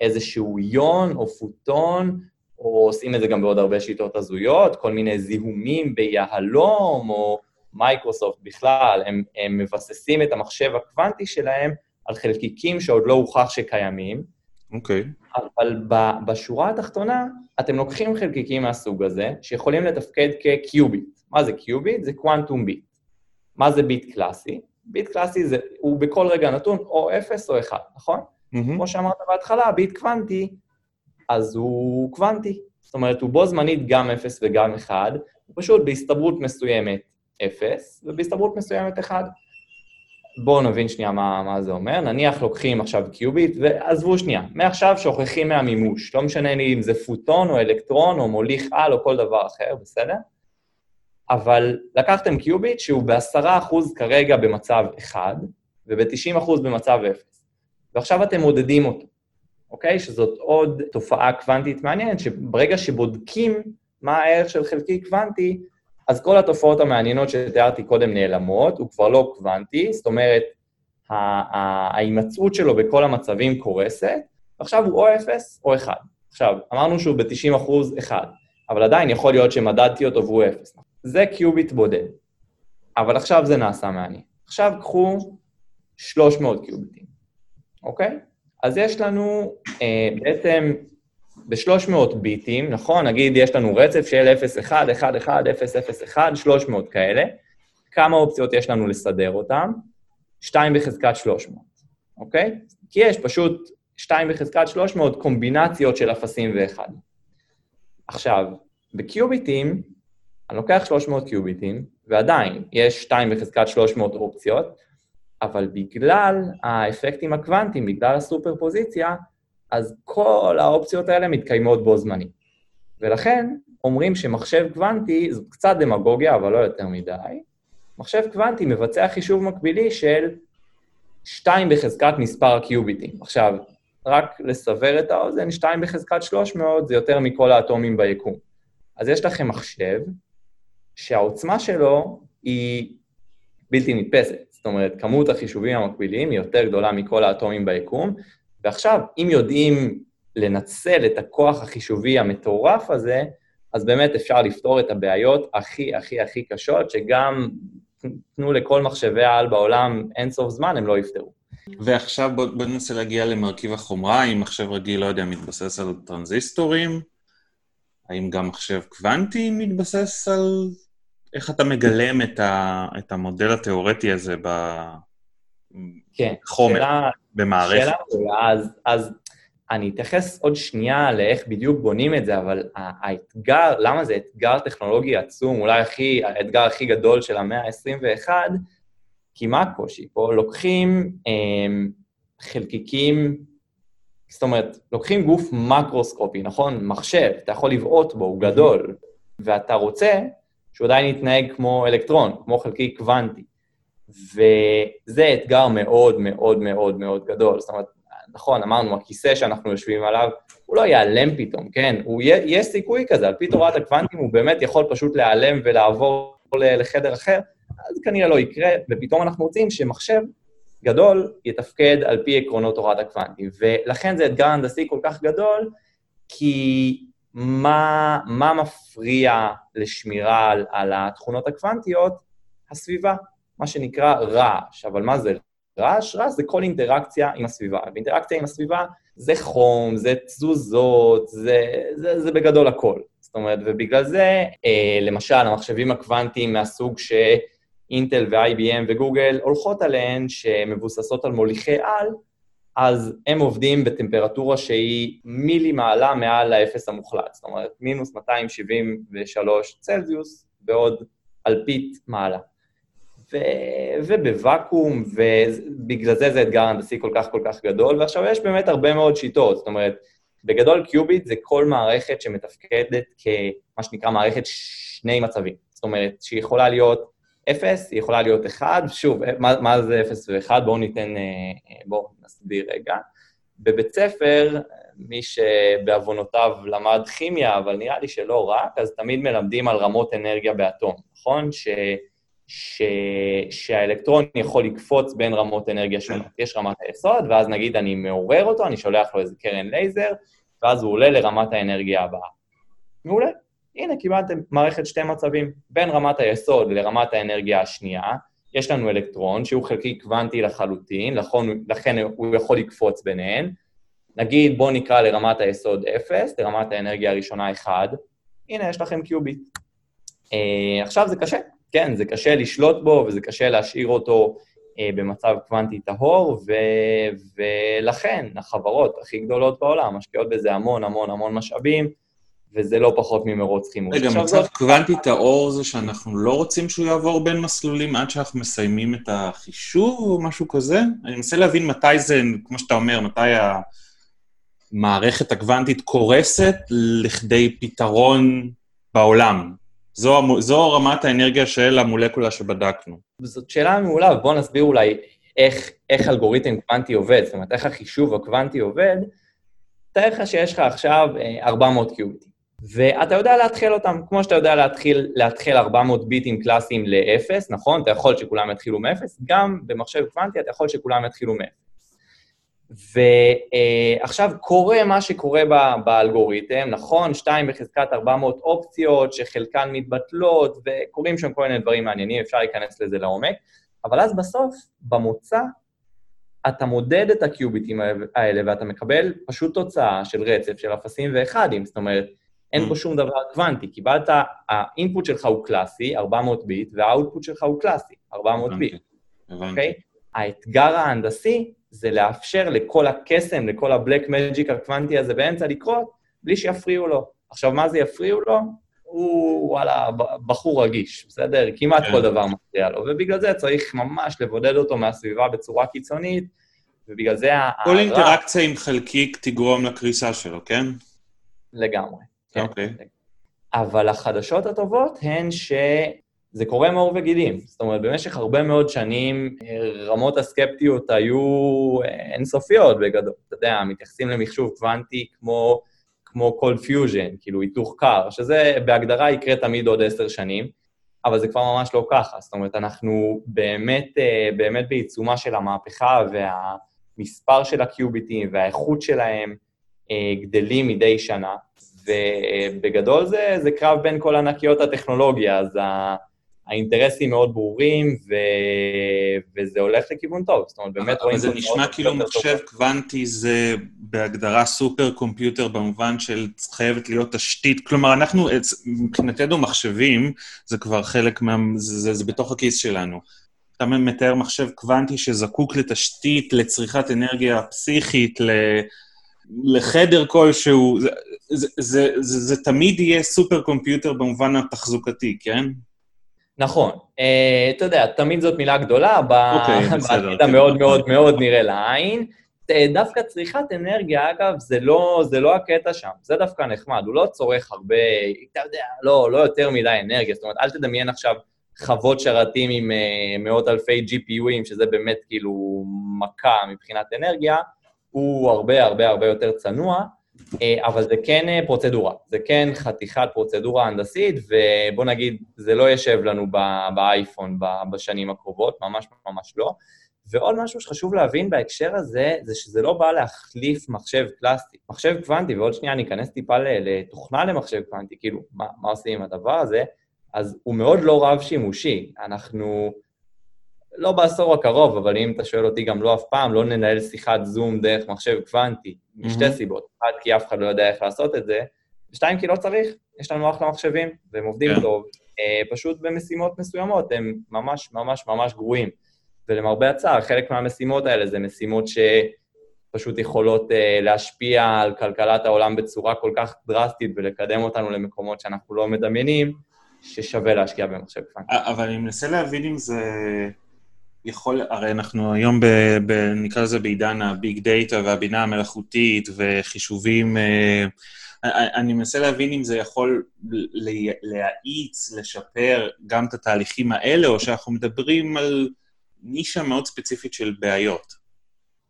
איזשהו יון או פוטון, או עושים את זה גם בעוד הרבה שיטות הזויות, כל מיני זיהומים ביהלום, או מייקרוסופט בכלל, הם, הם מבססים את המחשב הקוונטי שלהם על חלקיקים שעוד לא הוכח שקיימים. אוקיי. Okay. אבל בשורה התחתונה, אתם לוקחים חלקיקים מהסוג הזה, שיכולים לתפקד כקיוביט. מה זה קיוביט? זה quantum bit. מה זה ביט קלאסי? ביט קלאסי זה, הוא בכל רגע נתון או 0 או 1, נכון? Mm-hmm. כמו שאמרת בהתחלה, ביט קוונטי, אז הוא קוונטי. זאת אומרת, הוא בו זמנית גם 0 וגם 1, הוא פשוט בהסתברות מסוימת 0, ובהסתברות מסוימת 1. בואו נבין שנייה מה, מה זה אומר. נניח לוקחים עכשיו קיוביט, ועזבו שנייה, מעכשיו שוכחים מהמימוש. לא משנה לי אם זה פוטון או אלקטרון או מוליך על או כל דבר אחר, בסדר? אבל לקחתם קיוביט שהוא ב-10% כרגע במצב 1, וב-90% במצב 0. ועכשיו אתם מודדים אותו, אוקיי? שזאת עוד תופעה קוונטית מעניינת, שברגע שבודקים מה הערך של חלקי קוונטי, אז כל התופעות המעניינות שתיארתי קודם נעלמות, הוא כבר לא קוונטי, זאת אומרת, ההימצאות שלו בכל המצבים קורסת, ועכשיו הוא או 0 או 1. עכשיו, אמרנו שהוא ב-90 אחוז 1, אבל עדיין יכול להיות שמדדתי אותו והוא 0. זה קיוביט בודד. אבל עכשיו זה נעשה מעניין. עכשיו קחו 300 קיוביטים, אוקיי? אז יש לנו אה, בעצם ב-300 ביטים, נכון? נגיד יש לנו רצף של 0, 1, 1, 1, 0, 0, 1, 300 כאלה. כמה אופציות יש לנו לסדר אותם? 2 בחזקת 300, אוקיי? כי יש פשוט 2 בחזקת 300 קומבינציות של אפסים ואחד. עכשיו, בקיוביטים, אני לוקח 300 קיוביטים, ועדיין יש 2 בחזקת 300 אופציות, אבל בגלל האפקטים הקוונטיים, בגלל הסופר פוזיציה, אז כל האופציות האלה מתקיימות בו זמני. ולכן אומרים שמחשב קוונטי, זאת קצת דמגוגיה, אבל לא יותר מדי, מחשב קוונטי מבצע חישוב מקבילי של 2 בחזקת מספר הקיוביטים. עכשיו, רק לסבר את האוזן, 2 בחזקת 300 זה יותר מכל האטומים ביקום. אז יש לכם מחשב שהעוצמה שלו היא בלתי נתפסת. זאת אומרת, כמות החישובים המקבילים היא יותר גדולה מכל האטומים ביקום, ועכשיו, אם יודעים לנצל את הכוח החישובי המטורף הזה, אז באמת אפשר לפתור את הבעיות הכי הכי הכי קשות, שגם תנו לכל מחשבי העל בעולם אין סוף זמן, הם לא יפתרו. ועכשיו בוא, בוא ננסה להגיע למרכיב החומרה, אם מחשב רגיל, לא יודע, מתבסס על טרנזיסטורים, האם גם מחשב קוונטי מתבסס על... איך אתה מגלם את, ה, את המודל התיאורטי הזה בחומר, כן, שאלה, במערכת? שאלה גדולה, אז, אז אני אתייחס עוד שנייה לאיך בדיוק בונים את זה, אבל האתגר, למה זה אתגר טכנולוגי עצום, אולי הכי, האתגר הכי גדול של המאה ה-21, כי מה הקושי פה? לוקחים אה, חלקיקים, זאת אומרת, לוקחים גוף מקרוסקופי, נכון? מחשב, אתה יכול לבעוט בו, הוא גדול, ואתה רוצה שהוא עדיין יתנהג כמו אלקטרון, כמו חלקיק קוונטי. וזה אתגר מאוד מאוד מאוד מאוד גדול. זאת אומרת, נכון, אמרנו, הכיסא שאנחנו יושבים עליו, הוא לא ייעלם פתאום, כן? הוא יהיה, יש סיכוי כזה, על פי תורת הקוונטים הוא באמת יכול פשוט להיעלם ולעבור לחדר אחר, אז כנראה לא יקרה, ופתאום אנחנו רוצים שמחשב גדול יתפקד על פי עקרונות תורת הקוונטים. ולכן זה אתגר הנדסי כל כך גדול, כי מה, מה מפריע לשמירה על, על התכונות הקוונטיות? הסביבה, מה שנקרא רעש. אבל מה זה רעש? רעש זה כל אינטראקציה עם הסביבה. ואינטראקציה עם הסביבה זה חום, זה תזוזות, זה, זה, זה בגדול הכל. זאת אומרת, ובגלל זה, אה, למשל, המחשבים הקוונטיים מהסוג שאינטל ו-IBM וגוגל הולכות עליהן, שמבוססות על מוליכי על, אז הם עובדים בטמפרטורה שהיא מילי מעלה מעל לאפס המוחלט, זאת אומרת, מינוס 273 צלזיוס בעוד אלפית מעלה. ו... ובוואקום, ובגלל זה זה אתגר הנדסי כל כך כל כך גדול, ועכשיו יש באמת הרבה מאוד שיטות, זאת אומרת, בגדול קיוביט זה כל מערכת שמתפקדת כמה שנקרא מערכת שני מצבים. זאת אומרת, שהיא יכולה להיות 0, היא יכולה להיות 1, שוב, מה, מה זה 0 ו-1? בואו ניתן, אה, בואו נסביר רגע. בבית ספר, מי שבעוונותיו למד כימיה, אבל נראה לי שלא רק, אז תמיד מלמדים על רמות אנרגיה באטום, נכון? ש... ש... שהאלקטרון יכול לקפוץ בין רמות אנרגיה שונות. יש רמת היסוד, ואז נגיד אני מעורר אותו, אני שולח לו איזה קרן לייזר, ואז הוא עולה לרמת האנרגיה הבאה. מעולה. הנה, קיבלתם מערכת שתי מצבים. בין רמת היסוד לרמת האנרגיה השנייה, יש לנו אלקטרון שהוא חלקי קוונטי לחלוטין, לכן, לכן הוא יכול לקפוץ ביניהן. נגיד, בואו נקרא לרמת היסוד 0, לרמת האנרגיה הראשונה 1, הנה, יש לכם קיוביט. Uh, עכשיו זה קשה, כן, זה קשה לשלוט בו וזה קשה להשאיר אותו uh, במצב קוונטי טהור, ו... ולכן החברות הכי גדולות בעולם משקיעות בזה המון המון המון משאבים, וזה לא פחות ממרוץ חימוש. רגע, מצב זאת... קוונטי טהור זה שאנחנו לא רוצים שהוא יעבור בין מסלולים עד שאנחנו מסיימים את החישוב או משהו כזה? אני מנסה להבין מתי זה, כמו שאתה אומר, מתי המערכת הקוונטית קורסת לכדי פתרון בעולם. זו, זו רמת האנרגיה של המולקולה שבדקנו. זאת שאלה מעולה, ובואו נסביר אולי איך, איך אלגוריתם קוונטי עובד, זאת אומרת, איך החישוב הקוונטי עובד. תאר לך שיש לך עכשיו 400 קיוביטים. ואתה יודע להתחיל אותם, כמו שאתה יודע להתחיל, להתחיל 400 ביטים קלאסיים ל-0, נכון? אתה יכול שכולם יתחילו מ-0, גם במחשב קוונטי אתה יכול שכולם יתחילו מ-0. ועכשיו קורה מה שקורה באלגוריתם, נכון? 2 בחזקת 400 אופציות שחלקן מתבטלות, וקורים שם כל מיני דברים מעניינים, אפשר להיכנס לזה לעומק, אבל אז בסוף, במוצא, אתה מודד את הקיוביטים האלה ואתה מקבל פשוט תוצאה של רצף של אפסים ואחדים, זאת אומרת, אין פה mm. שום דבר קוונטי. קיבלת, האינפוט שלך הוא קלאסי, 400 ביט, והאוטפוט שלך הוא קלאסי, 400 ביט. אוקיי? האתגר ההנדסי זה לאפשר לכל הקסם, לכל הבלק מג'יק הקוונטי הזה באמצע לקרות, בלי שיפריעו לו. עכשיו, מה זה יפריעו לו? הוא, וואלה, בחור רגיש, בסדר? כמעט כל כן. דבר מפריע לו, ובגלל זה צריך ממש לבודד אותו מהסביבה בצורה קיצונית, ובגלל זה... כל אינטראקציה עם חלקיק תגרום לקריסה שלו, כן? לגמרי. כן. אוקיי. אבל החדשות הטובות הן שזה קורה מעור וגידים. זאת אומרת, במשך הרבה מאוד שנים רמות הסקפטיות היו אינסופיות בגדול. אתה יודע, מתייחסים למחשוב קוונטי כמו, כמו cold fusion, כאילו היתוך קר, שזה בהגדרה יקרה תמיד עוד עשר שנים, אבל זה כבר ממש לא ככה. זאת אומרת, אנחנו באמת, באמת בעיצומה של המהפכה, והמספר של הקיוביטים והאיכות שלהם גדלים מדי שנה. ובגדול זה, זה קרב בין כל ענקיות הטכנולוגיה, אז האינטרסים מאוד ברורים, ו... וזה הולך לכיוון טוב. זאת אומרת, באמת רואים... אבל זה נשמע כאילו מחשב קוונטי זה בהגדרה סופר קומפיוטר במובן של חייבת להיות תשתית. כלומר, אנחנו, מבחינתנו מחשבים, זה כבר חלק מה... זה, זה, זה בתוך הכיס שלנו. אתה מתאר מחשב קוונטי שזקוק לתשתית, לצריכת אנרגיה פסיכית, ל... לחדר כלשהו, זה, זה, זה, זה, זה תמיד יהיה סופר קומפיוטר במובן התחזוקתי, כן? נכון. Uh, אתה יודע, תמיד זאת מילה גדולה, אוקיי, [LAUGHS] בעתיד המאוד מאוד מאוד נראה לעין. דווקא צריכת אנרגיה, אגב, זה לא, זה לא הקטע שם, זה דווקא נחמד, הוא לא צורך הרבה, אתה יודע, לא, לא יותר מדי אנרגיה, זאת אומרת, אל תדמיין עכשיו חוות שרתים עם uh, מאות אלפי GPUים, שזה באמת כאילו מכה מבחינת אנרגיה, הוא הרבה הרבה הרבה יותר צנוע, אה, אבל זה כן אה, פרוצדורה, זה כן חתיכת פרוצדורה הנדסית, ובוא נגיד, זה לא יושב לנו באייפון בשנים הקרובות, ממש ממש לא. ועוד משהו שחשוב להבין בהקשר הזה, זה שזה לא בא להחליף מחשב קלאסי. מחשב קוונטי, ועוד שנייה אני אכנס טיפה לתוכנה למחשב קוונטי, כאילו, מה, מה עושים עם הדבר הזה, אז הוא מאוד לא רב-שימושי. אנחנו... לא בעשור הקרוב, אבל אם אתה שואל אותי גם לא אף פעם, לא ננהל שיחת זום דרך מחשב קוונטי, משתי mm-hmm. סיבות. אחד, כי אף אחד לא יודע איך לעשות את זה, ושתיים, כי לא צריך, יש לנו אחלה מחשבים, והם עובדים yeah. כן. טוב, אה, פשוט במשימות מסוימות הם ממש ממש ממש גרועים. ולמרבה הצער, חלק מהמשימות האלה זה משימות שפשוט יכולות אה, להשפיע על כלכלת העולם בצורה כל כך דרסטית ולקדם אותנו למקומות שאנחנו לא מדמיינים, ששווה להשקיע במחשב קוונטי. אבל אני מנסה להבין אם זה... יכול, הרי אנחנו היום, ב, ב, נקרא לזה בעידן הביג דאטה והבינה המלאכותית וחישובים, אה, אני מנסה להבין אם זה יכול להאיץ, לשפר גם את התהליכים האלה, או שאנחנו מדברים על נישה מאוד ספציפית של בעיות.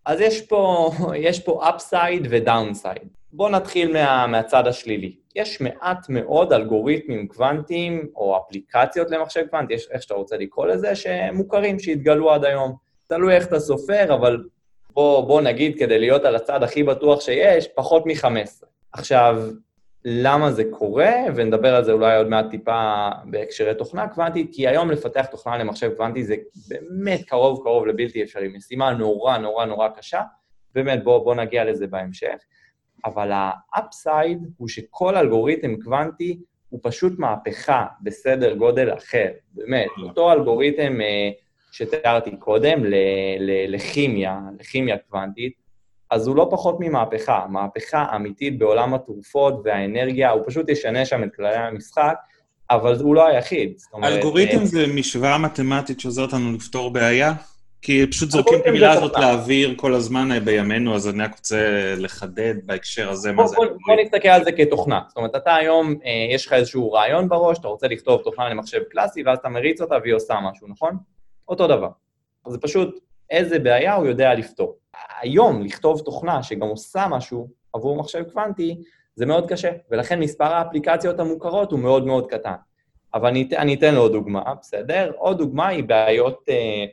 אז יש פה, יש פה upside ו-downside. בואו נתחיל מה, מהצד השלילי. יש מעט מאוד אלגוריתמים קוונטיים, או אפליקציות למחשב קוונטי, יש איך שאתה רוצה לקרוא לזה, שמוכרים, שהתגלו עד היום. תלוי איך אתה סופר, אבל בוא, בוא נגיד, כדי להיות על הצד הכי בטוח שיש, פחות מ-15. עכשיו, למה זה קורה, ונדבר על זה אולי עוד מעט טיפה בהקשרי תוכנה קוונטית, כי היום לפתח תוכנה למחשב קוונטי זה באמת קרוב קרוב לבלתי אפשרי, משימה נורא נורא נורא קשה, באמת בואו בוא נגיע לזה בהמשך, אבל ה upside הוא שכל אלגוריתם קוונטי הוא פשוט מהפכה בסדר גודל אחר, באמת, אותו אלגוריתם אה, שתיארתי קודם לכימיה, לכימיה קוונטית, אז הוא לא פחות ממהפכה, מהפכה אמיתית בעולם התרופות והאנרגיה, הוא פשוט ישנה שם את כללי המשחק, אבל הוא לא היחיד. אלגוריתם אה, זה משוואה מתמטית שעוזרת לנו לפתור בעיה? כי פשוט זורקים את המילה הזאת לאוויר כל הזמן אה, בימינו, אז אני רק רוצה לחדד בהקשר הזה מה זה. בוא נסתכל על זה כתוכנה. זאת אומרת, אתה היום, אה, יש לך איזשהו רעיון בראש, אתה רוצה לכתוב תוכנה למחשב קלאסי, ואז אתה מריץ אותה והיא עושה משהו, נכון? אותו דבר. זה פשוט איזה בעיה הוא יודע לפתור. היום לכתוב תוכנה שגם עושה משהו עבור מחשב קוונטי, זה מאוד קשה, ולכן מספר האפליקציות המוכרות הוא מאוד מאוד קטן. אבל אני, אני אתן לו עוד דוגמה, בסדר? עוד דוגמה היא בעיות, אה,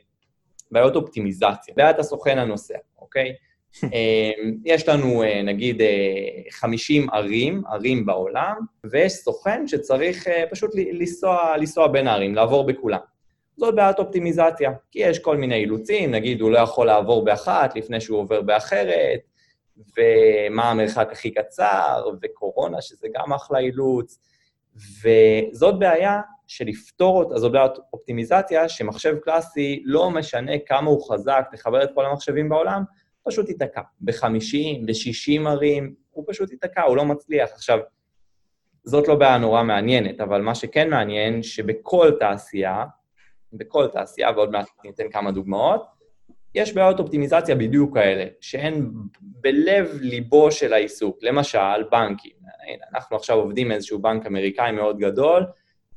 בעיות אופטימיזציה, בעיית הסוכן הנוסע, אוקיי? [LAUGHS] אה, יש לנו אה, נגיד 50 ערים, ערים בעולם, ויש סוכן שצריך פשוט לנסוע, לנסוע בין הערים, לעבור בכולם. זאת בעיית אופטימיזציה, כי יש כל מיני אילוצים, נגיד הוא לא יכול לעבור באחת לפני שהוא עובר באחרת, ומה המרחק הכי קצר, וקורונה, שזה גם אחלה אילוץ, וזאת בעיה שלפתור אותה, זאת בעיית אופטימיזציה, שמחשב קלאסי, לא משנה כמה הוא חזק, תחבר את כל המחשבים בעולם, פשוט ייתקע. ב-50, ב-60 ערים, הוא פשוט ייתקע, הוא לא מצליח. עכשיו, זאת לא בעיה נורא מעניינת, אבל מה שכן מעניין, שבכל תעשייה, בכל תעשייה, ועוד מעט ניתן כמה דוגמאות, יש בעיות אופטימיזציה בדיוק כאלה, שהן בלב ליבו של העיסוק. למשל, בנקים. אנחנו עכשיו עובדים איזשהו בנק אמריקאי מאוד גדול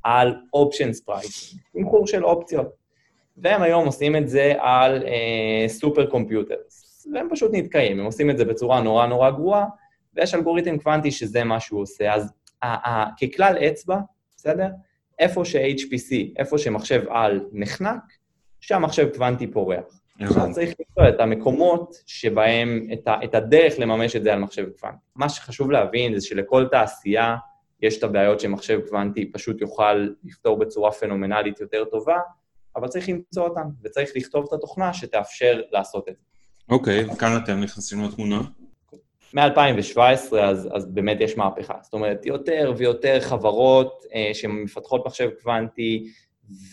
על options pricing, תמחור של אופציות. והם היום עושים את זה על super uh, computers. והם פשוט נתקעים, הם עושים את זה בצורה נורא נורא גרועה, ויש אלגוריתם קוונטי שזה מה שהוא עושה. אז uh, uh, ככלל אצבע, בסדר? איפה ש-HPC, איפה שמחשב על נחנק, שם מחשב קוונטי פורח. עכשיו צריך למצוא את המקומות שבהם, את, ה, את הדרך לממש את זה על מחשב קוונטי. מה שחשוב להבין זה שלכל תעשייה יש את הבעיות שמחשב קוונטי פשוט יוכל לפתור בצורה פנומנלית יותר טובה, אבל צריך למצוא אותן, וצריך לכתוב את התוכנה שתאפשר לעשות את זה. אוקיי, okay, וכאן אתם נכנסים לתמונה. מ-2017, אז, אז באמת יש מהפכה. זאת אומרת, יותר ויותר חברות אה, שמפתחות מחשב קוונטי,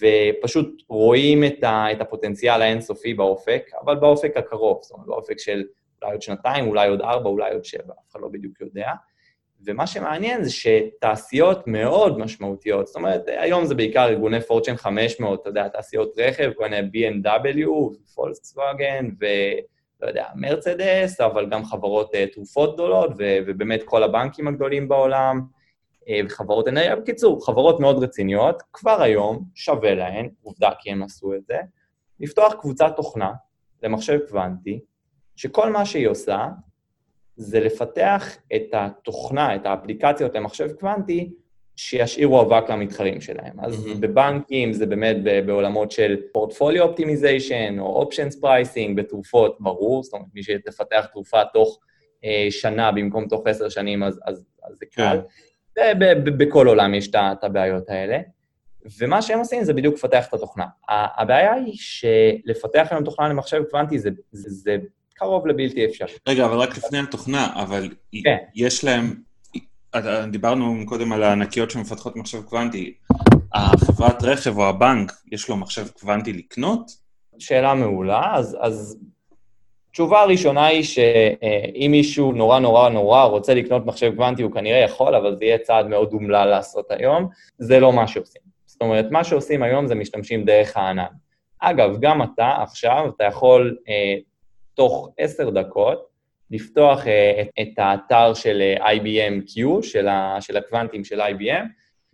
ופשוט רואים את, ה, את הפוטנציאל האינסופי באופק, אבל באופק הקרוב, זאת אומרת, באופק של אולי עוד שנתיים, אולי עוד ארבע, אולי עוד שבע, אף אחד לא בדיוק יודע. ומה שמעניין זה שתעשיות מאוד משמעותיות, זאת אומרת, היום זה בעיקר ארגוני פורצ'ן 500, אתה יודע, תעשיות רכב, כל מיני B&W, פולקסווגן, ו... לא יודע, מרצדס, אבל גם חברות uh, תרופות גדולות, ו- ובאמת כל הבנקים הגדולים בעולם, uh, וחברות אנרגיה. בקיצור, חברות מאוד רציניות, כבר היום שווה להן, עובדה כי הם עשו את זה, לפתוח קבוצת תוכנה למחשב קוונטי, שכל מה שהיא עושה זה לפתח את התוכנה, את האפליקציות למחשב קוונטי, שישאירו אבק למתחרים שלהם. אז mm-hmm. בבנקים זה באמת בעולמות של portfolio optimization או options pricing, בתרופות, ברור, זאת אומרת, מי שתפתח תרופה תוך אה, שנה במקום תוך עשר שנים, אז, אז, אז זה קל. כן. בכל עולם יש את הבעיות האלה. ומה שהם עושים זה בדיוק לפתח את התוכנה. הבעיה היא שלפתח היום תוכנה למחשב קוונטי זה, זה, זה קרוב לבלתי אפשרי. רגע, אבל רק לפני התוכנה, אבל כן. יש להם דיברנו קודם על הענקיות שמפתחות מחשב קוונטי. החברת רכב או הבנק, יש לו מחשב קוונטי לקנות? שאלה מעולה. אז, אז תשובה הראשונה היא שאם מישהו נורא נורא נורא רוצה לקנות מחשב קוונטי, הוא כנראה יכול, אבל זה יהיה צעד מאוד אומלל לעשות היום. זה לא מה שעושים. זאת אומרת, מה שעושים היום זה משתמשים דרך הענן. אגב, גם אתה עכשיו, אתה יכול אה, תוך עשר דקות לפתוח אה, את, את האתר של אה, IBM Q, של, ה, של הקוונטים של IBM,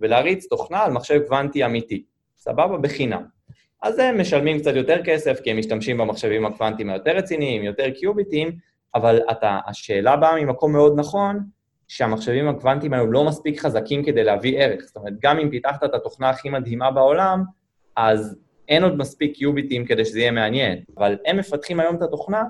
ולהריץ תוכנה על מחשב קוונטי אמיתי. סבבה? בחינם. אז הם משלמים קצת יותר כסף, כי הם משתמשים במחשבים הקוונטיים היותר רציניים, יותר קיוביטים, אבל אתה, השאלה באה ממקום מאוד נכון, שהמחשבים הקוונטיים היום לא מספיק חזקים כדי להביא ערך. זאת אומרת, גם אם פיתחת את התוכנה הכי מדהימה בעולם, אז אין עוד מספיק קיוביטים כדי שזה יהיה מעניין. אבל הם מפתחים היום את התוכנה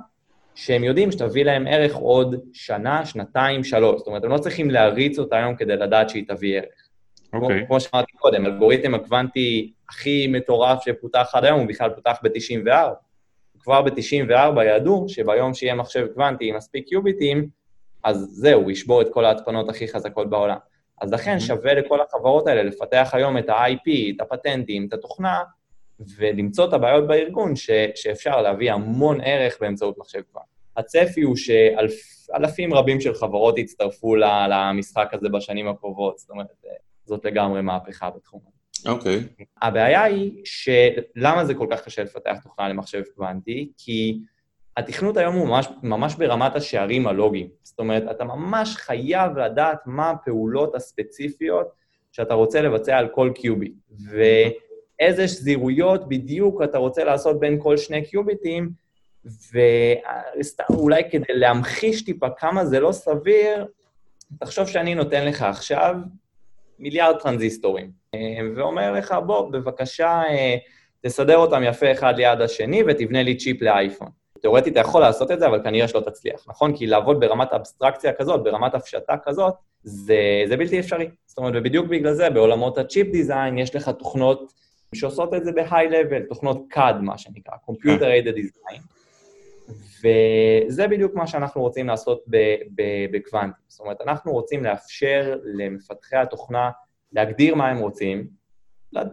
שהם יודעים שתביא להם ערך עוד שנה, שנתיים, שלוש. זאת אומרת, הם לא צריכים להריץ אותה היום כדי לדעת שהיא תביא ערך. Okay. כמו, אוקיי. כמו שאמרתי קודם, אלגוריתם הקוונטי הכי מטורף שפותח עד היום הוא בכלל פותח ב-94. כבר ב-94 ידעו שביום שיהיה מחשב קוונטי עם מספיק קיוביטים, אז זהו, הוא ישבור את כל ההתפנות הכי חזקות בעולם. אז לכן mm-hmm. שווה לכל החברות האלה לפתח היום את ה-IP, את הפטנטים, את התוכנה, ולמצוא את הבעיות בארגון ש, שאפשר להביא המון ערך באמצעות מחשב קוונטי. הצפי הוא שאלפים רבים של חברות יצטרפו למשחק הזה בשנים הקרובות, זאת אומרת, זאת לגמרי מהפכה בתחום הזה. אוקיי. Okay. הבעיה היא שלמה זה כל כך קשה לפתח תוכנה למחשב קוונטי? כי התכנות היום הוא ממש, ממש ברמת השערים הלוגיים. זאת אומרת, אתה ממש חייב לדעת מה הפעולות הספציפיות שאתה רוצה לבצע על כל קיוביט, ואיזה שזירות בדיוק אתה רוצה לעשות בין כל שני קיוביטים, ואולי כדי להמחיש טיפה כמה זה לא סביר, תחשוב שאני נותן לך עכשיו מיליארד טרנזיסטורים, ואומר לך, בוא, בבקשה, תסדר אותם יפה אחד ליד השני ותבנה לי צ'יפ לאייפון. תאורטית אתה יכול לעשות את זה, אבל כנראה שלא תצליח, נכון? כי לעבוד ברמת אבסטרקציה כזאת, ברמת הפשטה כזאת, זה, זה בלתי אפשרי. זאת אומרת, ובדיוק בגלל זה, בעולמות הצ'יפ דיזיין יש לך תוכנות שעושות את זה ב-high-level, תוכנות CAD, מה שנקרא, Computer Aided Design, וזה בדיוק מה שאנחנו רוצים לעשות בקוונטים. זאת אומרת, אנחנו רוצים לאפשר למפתחי התוכנה להגדיר מה הם רוצים,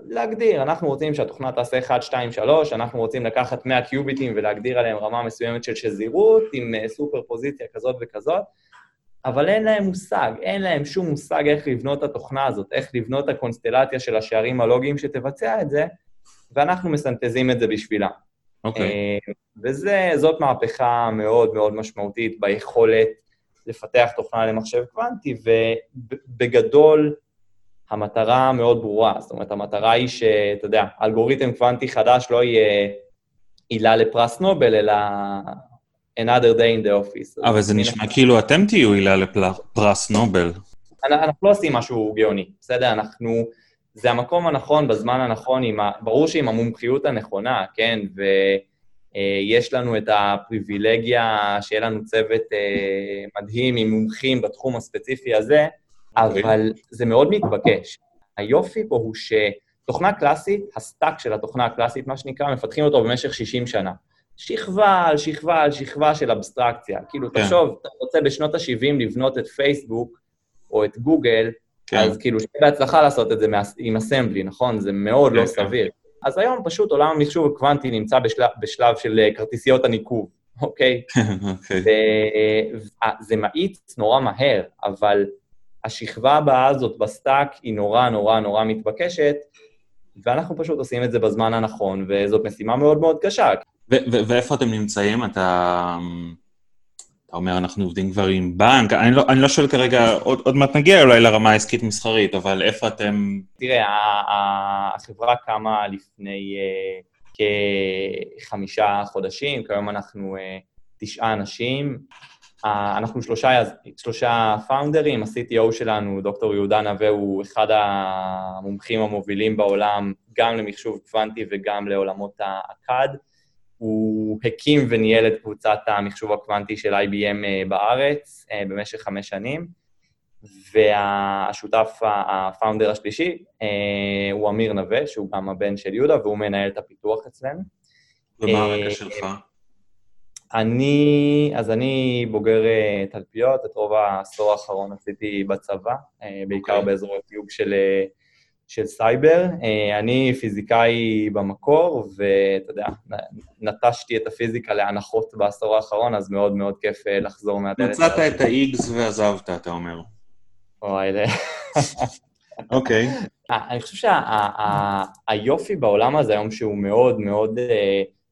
להגדיר, אנחנו רוצים שהתוכנה תעשה 1, 2, 3, אנחנו רוצים לקחת 100 קיוביטים ולהגדיר עליהם רמה מסוימת של שזירות עם אה, סופר פוזיציה כזאת וכזאת, אבל אין להם מושג, אין להם שום מושג איך לבנות את התוכנה הזאת, איך לבנות את הקונסטלציה של השערים הלוגיים שתבצע את זה, ואנחנו מסנטזים את זה בשבילם. אוקיי. Okay. אה, וזאת מהפכה מאוד מאוד משמעותית ביכולת לפתח תוכנה למחשב קוונטי, ובגדול, המטרה מאוד ברורה. זאת אומרת, המטרה היא שאתה יודע, אלגוריתם קוונטי חדש לא יהיה עילה לפרס נובל, אלא another day in the office. אבל זה נשמע כאילו אתם תהיו עילה לפרס נובל. אנחנו לא עושים משהו גאוני, בסדר? אנחנו... זה המקום הנכון בזמן הנכון, ה... ברור שעם המומחיות הנכונה, כן? ויש לנו את הפריבילגיה שיהיה לנו צוות אה, מדהים עם מומחים בתחום הספציפי הזה, אוקיי. אבל זה מאוד מתבקש. היופי פה הוא שתוכנה קלאסית, ה stack של התוכנה הקלאסית, מה שנקרא, מפתחים אותו במשך 60 שנה. שכבה על שכבה על שכבה של אבסטרקציה. כאילו, כן. תחשוב, אתה רוצה בשנות ה-70 לבנות את פייסבוק או את גוגל, כן. אז כאילו, שיהיה בהצלחה לעשות את זה עם אסמבלי, נכון? זה מאוד לא כן, לא כן. סביר. אז היום פשוט עולם המחשוב הקוונטי נמצא בשלב, בשלב של אה, כרטיסיות הניקוב, אוקיי? [LAUGHS] אוקיי. וזה מאיץ נורא מהר, אבל השכבה הבאה הזאת ב stack היא נורא נורא נורא מתבקשת, ואנחנו פשוט עושים את זה בזמן הנכון, וזאת משימה מאוד מאוד קשה. ואיפה אתם נמצאים? אתה... אתה אומר, אנחנו עובדים כבר עם בנק, אני לא, אני לא שואל כרגע, עוד, עוד מעט נגיע אולי לרמה העסקית-מסחרית, אבל איפה אתם... תראה, החברה קמה לפני uh, כחמישה חודשים, כיום אנחנו uh, תשעה אנשים, אנחנו שלושה, שלושה פאונדרים, ה-CTO שלנו, דוקטור יהודה נווה, הוא אחד המומחים המובילים בעולם, גם למחשוב קוונטי וגם לעולמות ה-CAD. הוא הקים וניהל את קבוצת המחשוב הקוונטי של IBM אה, בארץ אה, במשך חמש שנים, והשותף, הפאונדר השלישי, אה, הוא אמיר נווה, שהוא גם הבן של יהודה, והוא מנהל את הפיתוח אצלנו. ומה הרקע שלך? אני, אז אני בוגר תלפיות, את רוב העשור האחרון עשיתי בצבא, בעיקר okay. אוקיי. באזור התיוג של, של סייבר. אני פיזיקאי במקור, ואתה יודע, נטשתי את הפיזיקה לאנחות בעשור האחרון, אז מאוד מאוד כיף לחזור מהדלת. מצאת את ה-X ועזבת, אתה אומר. וואי, זה... [LAUGHS] אוקיי. אני חושב שהיופי בעולם הזה היום, שהוא מאוד מאוד...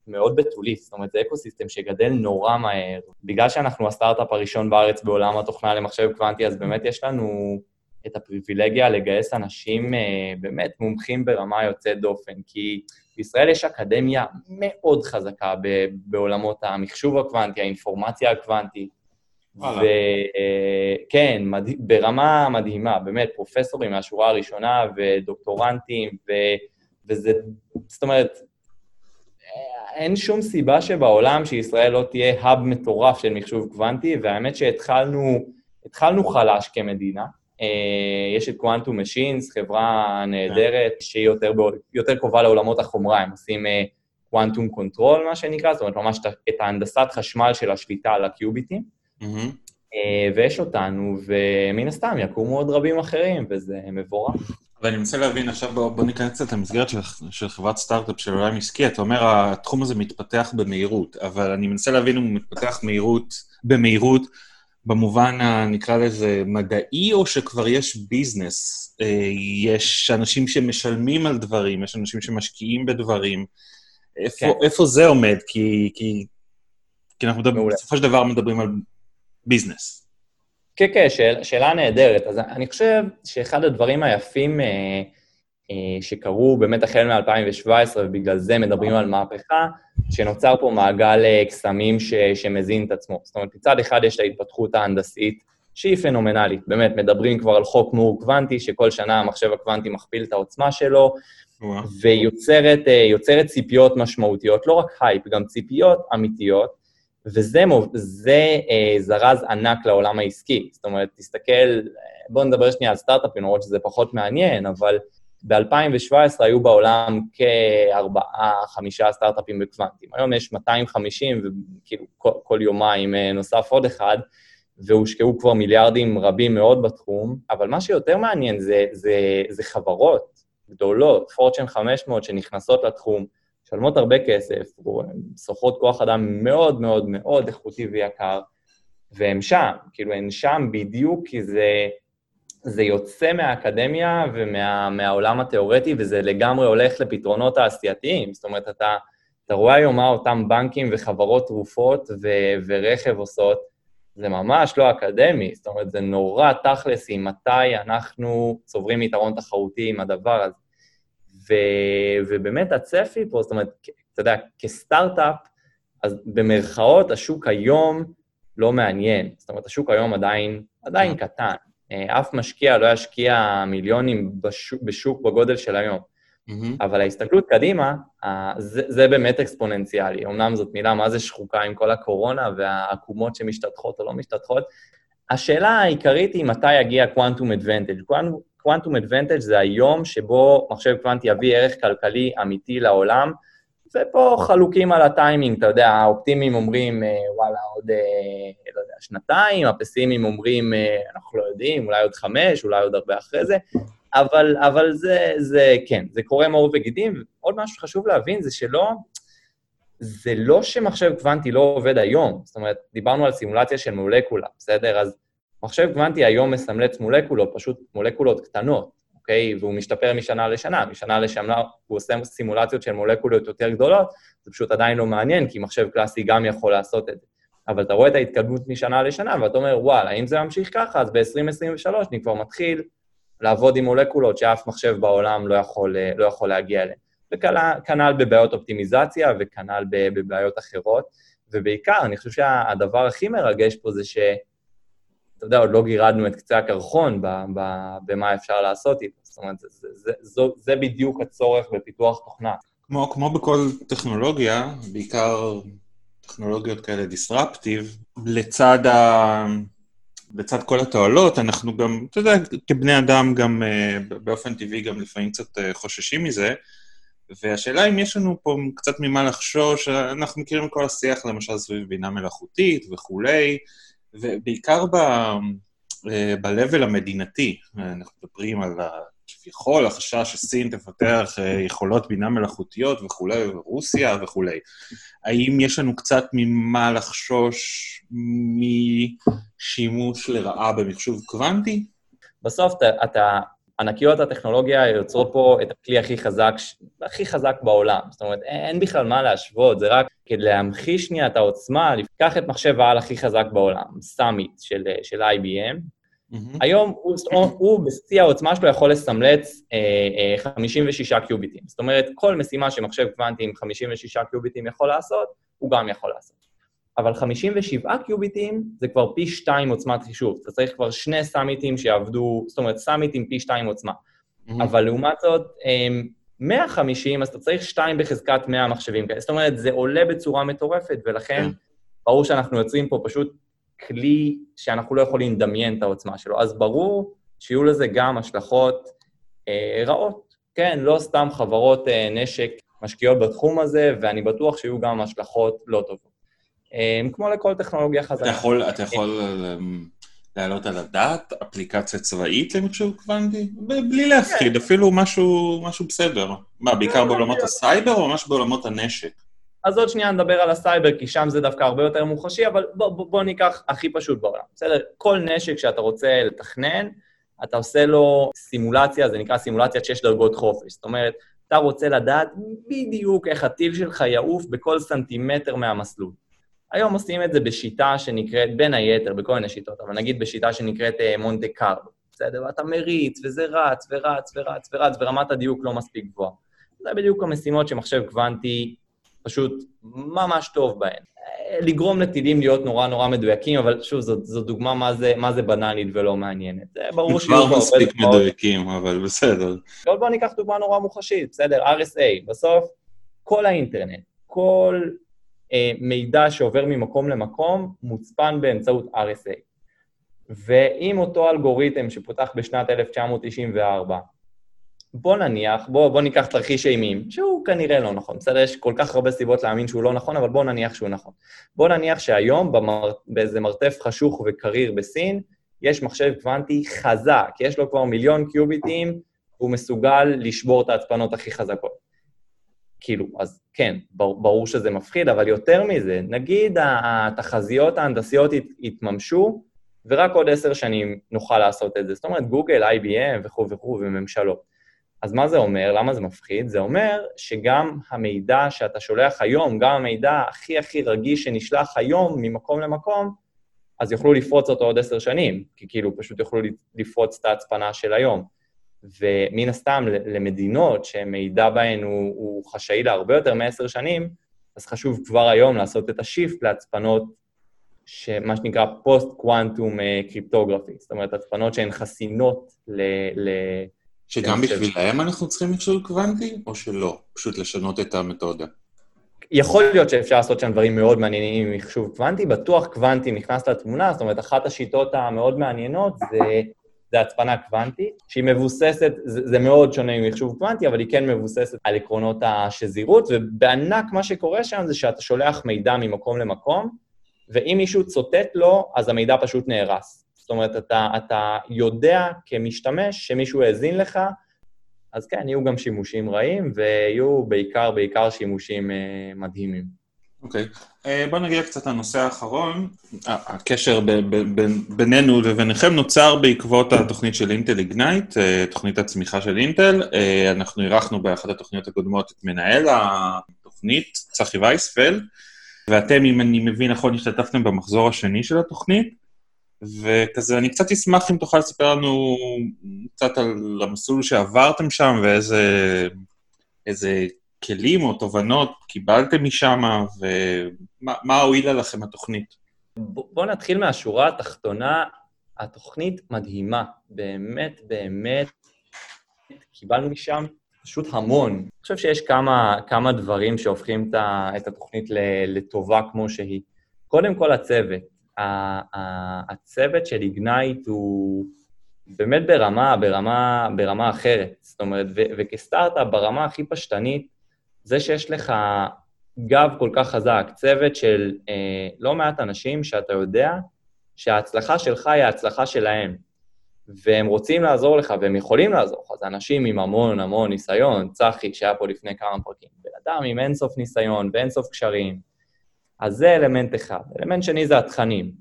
מאוד בתולי, זאת אומרת, זה ecosystem שגדל נורא מהר. בגלל שאנחנו הסטארט-אפ הראשון בארץ בעולם התוכנה למחשב קוונטי, אז באמת יש לנו את הפריבילגיה לגייס אנשים אה, באמת מומחים ברמה יוצאת דופן, כי בישראל יש אקדמיה מאוד חזקה בעולמות המחשוב הקוונטי, האינפורמציה הקוונטית, וכן, כן, מד... ברמה מדהימה, באמת, פרופסורים מהשורה הראשונה ודוקטורנטים, ו... וזה, זאת אומרת, אין שום סיבה שבעולם שישראל לא תהיה האב מטורף של מחשוב קוונטי, והאמת שהתחלנו התחלנו חלש כמדינה. אה, יש את Quantum Machines, חברה נהדרת, שהיא יותר, יותר קרובה לעולמות החומרה, הם עושים quantum uh, control, מה שנקרא, זאת אומרת, ממש את ההנדסת חשמל של השליטה על הקיוביטים. Mm-hmm. Uh, ויש אותנו, ומן הסתם יקומו עוד רבים אחרים, וזה מבורך. ואני מנסה להבין, עכשיו בוא, בוא ניכנס קצת למסגרת של, של חברת סטארט-אפ של עולם עסקי, אתה אומר, התחום הזה מתפתח במהירות, אבל אני מנסה להבין אם הוא מתפתח מהירות, במהירות, במובן, נקרא לזה, מדעי, או שכבר יש ביזנס? אה, יש אנשים שמשלמים על דברים, יש אנשים שמשקיעים בדברים. איפה, כן. איפה זה עומד? כי, כי, כי אנחנו מדברים, בסופו של דבר מדברים על ביזנס. כן, כן, שאל, שאלה נהדרת. אז אני חושב שאחד הדברים היפים אה, אה, שקרו באמת החל מ-2017, ובגלל זה מדברים על מהפכה, שנוצר פה מעגל אה, קסמים ש, שמזין את עצמו. זאת אומרת, מצד אחד יש את ההתפתחות ההנדסית, שהיא פנומנלית. באמת, מדברים כבר על חוק מור קוונטי, שכל שנה המחשב הקוונטי מכפיל את העוצמה שלו, ויוצרת אה, ציפיות משמעותיות, לא רק הייפ, גם ציפיות אמיתיות, וזה זה, אה, זרז ענק לעולם העסקי. זאת אומרת, תסתכל, אה, בואו נדבר שנייה על סטארט-אפים, למרות שזה פחות מעניין, אבל ב-2017 היו בעולם כארבעה, חמישה סטארט-אפים בקוונטים. היום יש 250, וכאילו כל, כל יומיים אה, נוסף עוד אחד, והושקעו כבר מיליארדים רבים מאוד בתחום, אבל מה שיותר מעניין זה, זה, זה חברות גדולות, פורצ'ן 500 שנכנסות לתחום, משלמות הרבה כסף, שוכרות כוח אדם מאוד מאוד מאוד איכותי ויקר, והם שם, כאילו, הן שם בדיוק כי זה, זה יוצא מהאקדמיה ומהעולם ומה, התיאורטי, וזה לגמרי הולך לפתרונות תעשייתיים. זאת אומרת, אתה, אתה רואה היום מה אותם בנקים וחברות תרופות ו, ורכב עושות, זה ממש לא אקדמי, זאת אומרת, זה נורא תכלס עם מתי אנחנו צוברים יתרון תחרותי עם הדבר הזה. ו, ובאמת הצפי פה, זאת אומרת, אתה יודע, כסטארט-אפ, אז במרכאות השוק היום לא מעניין. זאת אומרת, השוק היום עדיין, עדיין כן. קטן. אה, אף משקיע לא ישקיע מיליונים בשוק, בשוק בגודל של היום. Mm-hmm. אבל ההסתכלות קדימה, זה, זה באמת אקספוננציאלי. אמנם זאת מילה מה זה שחוקה עם כל הקורונה והעקומות שמשתתחות או לא משתתחות. השאלה העיקרית היא מתי יגיע קוונטום אדוונטג'. קוונטום אדוונטג' זה היום שבו מחשב קוונטי יביא ערך כלכלי אמיתי לעולם, ופה חלוקים על הטיימינג, אתה יודע, האופטימיים אומרים, אה, וואלה, עוד, אה, לא יודע, שנתיים, הפסימיים אומרים, אה, אנחנו לא יודעים, אולי עוד חמש, אולי עוד הרבה אחרי זה, אבל, אבל זה, זה, כן, זה קורה מעור וגידים. עוד משהו שחשוב להבין זה שלא, זה לא שמחשב קוונטי לא עובד היום. זאת אומרת, דיברנו על סימולציה של מולקולה, בסדר? אז מחשב קוונטי היום מסמלץ מולקולות, פשוט מולקולות קטנות, אוקיי? והוא משתפר משנה לשנה, משנה לשנה הוא עושה סימולציות של מולקולות יותר גדולות, זה פשוט עדיין לא מעניין, כי מחשב קלאסי גם יכול לעשות את זה. אבל אתה רואה את ההתקדמות משנה לשנה, ואתה אומר, וואלה, אם זה ממשיך ככה, אז ב-2023 אני כבר מתחיל לעבוד עם מולקולות שאף מחשב בעולם לא יכול, לא יכול להגיע אליהן. וכנ"ל בבעיות אופטימיזציה וכנ"ל בבעיות אחרות. ובעיקר, אני חושב שהדבר הכי מרגש פה זה ש... אתה יודע, עוד לא גירדנו את קצה הקרחון במה אפשר לעשות איתו. אומרת, זה, זה, זה, זה, בדיוק הצורך בפיתוח תוכנה. כמו, כמו בכל טכנולוגיה, בעיקר טכנולוגיות כאלה דיסרפטיב, לצד, ה... לצד כל התועלות, אנחנו גם, אתה יודע, כבני אדם גם uh, באופן טבעי גם לפעמים קצת uh, חוששים מזה, והשאלה אם יש לנו פה קצת ממה לחשוש, אנחנו מכירים כל השיח למשל סביב בינה מלאכותית וכולי, ובעיקר. אה, ב-level המדינתי, אנחנו מדברים על כביכול החשש שסין תפתח אה, יכולות בינה מלאכותיות וכולי, ורוסיה וכולי. האם יש לנו קצת ממה לחשוש משימוש לרעה במחשוב קוונטי? בסוף אתה, אתה ענקיות הטכנולוגיה יוצרות פה את הכלי הכי חזק, הכי חזק בעולם. זאת אומרת, אין בכלל מה להשוות, זה רק כדי להמחיש שנייה את העוצמה, לקח את מחשב העל הכי חזק בעולם, סאמיט של, של IBM. Mm-hmm. היום הוא, הוא בשיא העוצמה שלו יכול לסמלץ אה, אה, 56 קיוביטים. זאת אומרת, כל משימה שמחשב קוונטי עם 56 קיוביטים יכול לעשות, הוא גם יכול לעשות. אבל 57 קיוביטים זה כבר פי 2 עוצמת חישוב. אתה צריך כבר שני סאמיטים שיעבדו, זאת אומרת, סאמיט עם פי 2 עוצמה. Mm-hmm. אבל לעומת זאת, 150, אז אתה צריך 2 בחזקת 100 מחשבים כאלה. זאת אומרת, זה עולה בצורה מטורפת, ולכן כן. ברור שאנחנו יוצרים פה פשוט כלי שאנחנו לא יכולים לדמיין את העוצמה שלו. אז ברור שיהיו לזה גם השלכות אה, רעות. כן, לא סתם חברות אה, נשק משקיעות בתחום הזה, ואני בטוח שיהיו גם השלכות לא טובות. אה, כמו לכל טכנולוגיה חזקה. אתה יכול, אתה יכול אה, להעלות על הדעת אפליקציה צבאית למחשוב קוונטי? בלי להפחיד, כן. אפילו משהו, משהו בסדר. מה, בעיקר בעולמות הסייבר או ממש בעולמות הנשק? אז עוד שנייה נדבר על הסייבר, כי שם זה דווקא הרבה יותר מוחשי, אבל בוא, בוא, בוא ניקח הכי פשוט בעולם, בסדר? כל נשק שאתה רוצה לתכנן, אתה עושה לו סימולציה, זה נקרא סימולציית שש דרגות חופש. זאת אומרת, אתה רוצה לדעת בדיוק איך הטיל שלך יעוף בכל סנטימטר מהמסלול. היום עושים את זה בשיטה שנקראת, בין היתר, בכל מיני שיטות, אבל נגיד בשיטה שנקראת אה, מונטה קרלו, בסדר? ואתה מריץ, וזה רץ, ורץ, ורץ, ורץ, ורמת הדיוק לא מספיק גבוהה. זה בדיוק המשימות שמחשב קוונטי פשוט ממש טוב בהן. לגרום לטילים להיות נורא נורא מדויקים, אבל שוב, זו, זו דוגמה מה זה, מה זה בנאלית ולא מעניינת. זה ברור שיהיו כבר מספיק מדויקים, אבל בסדר. אבל בואו ניקח דוגמה נורא מוחשית, בסדר? RSA, בסוף כל האינטרנט, כל אה, מידע שעובר ממקום למקום מוצפן באמצעות RSA. ואם אותו אלגוריתם שפותח בשנת 1994, בוא נניח, בוא, בוא ניקח תרחיש אימים, שהוא כנראה לא נכון, בסדר? יש כל כך הרבה סיבות להאמין שהוא לא נכון, אבל בוא נניח שהוא נכון. בוא נניח שהיום, במר... באיזה מרתף חשוך וקריר בסין, יש מחשב קוונטי חזק, יש לו כבר מיליון קיוביטים, והוא מסוגל לשבור את ההצפנות הכי חזקות. כאילו, אז כן, ברור שזה מפחיד, אבל יותר מזה, נגיד התחזיות ההנדסיות יתממשו, ורק עוד עשר שנים נוכל לעשות את זה. זאת אומרת, גוגל, IBM וכו' וכו' וממשלות. אז מה זה אומר? למה זה מפחיד? זה אומר שגם המידע שאתה שולח היום, גם המידע הכי הכי רגיש שנשלח היום ממקום למקום, אז יוכלו לפרוץ אותו עוד עשר שנים, כי כאילו פשוט יוכלו לפרוץ את ההצפנה של היום. ומן הסתם, למדינות שמידע בהן הוא, הוא חשאי להרבה יותר מעשר שנים, אז חשוב כבר היום לעשות את ה shift להצפנות, שמה שנקרא post-quantum קריפטוגרפי, זאת אומרת, הצפנות שהן חסינות ל... ל שגם בשבילם אנחנו צריכים מכשול קוונטי, או שלא? פשוט לשנות את המתודה. יכול להיות שאפשר לעשות שם דברים מאוד מעניינים עם מחשוב קוונטי, בטוח קוונטי נכנס לתמונה, זאת אומרת, אחת השיטות המאוד מעניינות זה, זה הצפנה קוונטית, שהיא מבוססת, זה, זה מאוד שונה ממחשוב קוונטי, אבל היא כן מבוססת על עקרונות השזירות, ובענק מה שקורה שם זה שאתה שולח מידע ממקום למקום, ואם מישהו צוטט לו, אז המידע פשוט נהרס. זאת אומרת, אתה, אתה יודע כמשתמש שמישהו האזין לך, אז כן, יהיו גם שימושים רעים, ויהיו בעיקר, בעיקר שימושים uh, מדהימים. אוקיי. Okay. אה, בוא נגיע קצת לנושא האחרון. הקשר ב- ב- ב- בינינו לביניכם נוצר בעקבות התוכנית של אינטל איגנייט, uh, תוכנית הצמיחה של אינטל. Uh, אנחנו אירחנו באחת התוכניות הקודמות את מנהל התוכנית, צחי וייספלד, ואתם, אם אני מבין נכון, השתתפתם במחזור השני של התוכנית. וכזה, אני קצת אשמח אם תוכל לספר לנו קצת על המסלול שעברתם שם ואיזה כלים או תובנות קיבלתם משם, ומה הועילה לכם התוכנית. בואו נתחיל מהשורה התחתונה. התוכנית מדהימה, באמת, באמת. קיבלנו משם פשוט המון. אני חושב שיש כמה, כמה דברים שהופכים את התוכנית לטובה כמו שהיא. קודם כל הצוות. הצוות של איגנייט הוא באמת ברמה, ברמה, ברמה אחרת. זאת אומרת, וכסטארט-אפ, ברמה הכי פשטנית, זה שיש לך גב כל כך חזק, צוות של אה, לא מעט אנשים שאתה יודע שההצלחה שלך היא ההצלחה שלהם. והם רוצים לעזור לך, והם יכולים לעזור לך. זה אנשים עם המון המון ניסיון, צחי, שהיה פה לפני כמה פרקים, בן אדם עם אינסוף ניסיון ואינסוף קשרים, אז זה אלמנט אחד. אלמנט שני זה התכנים.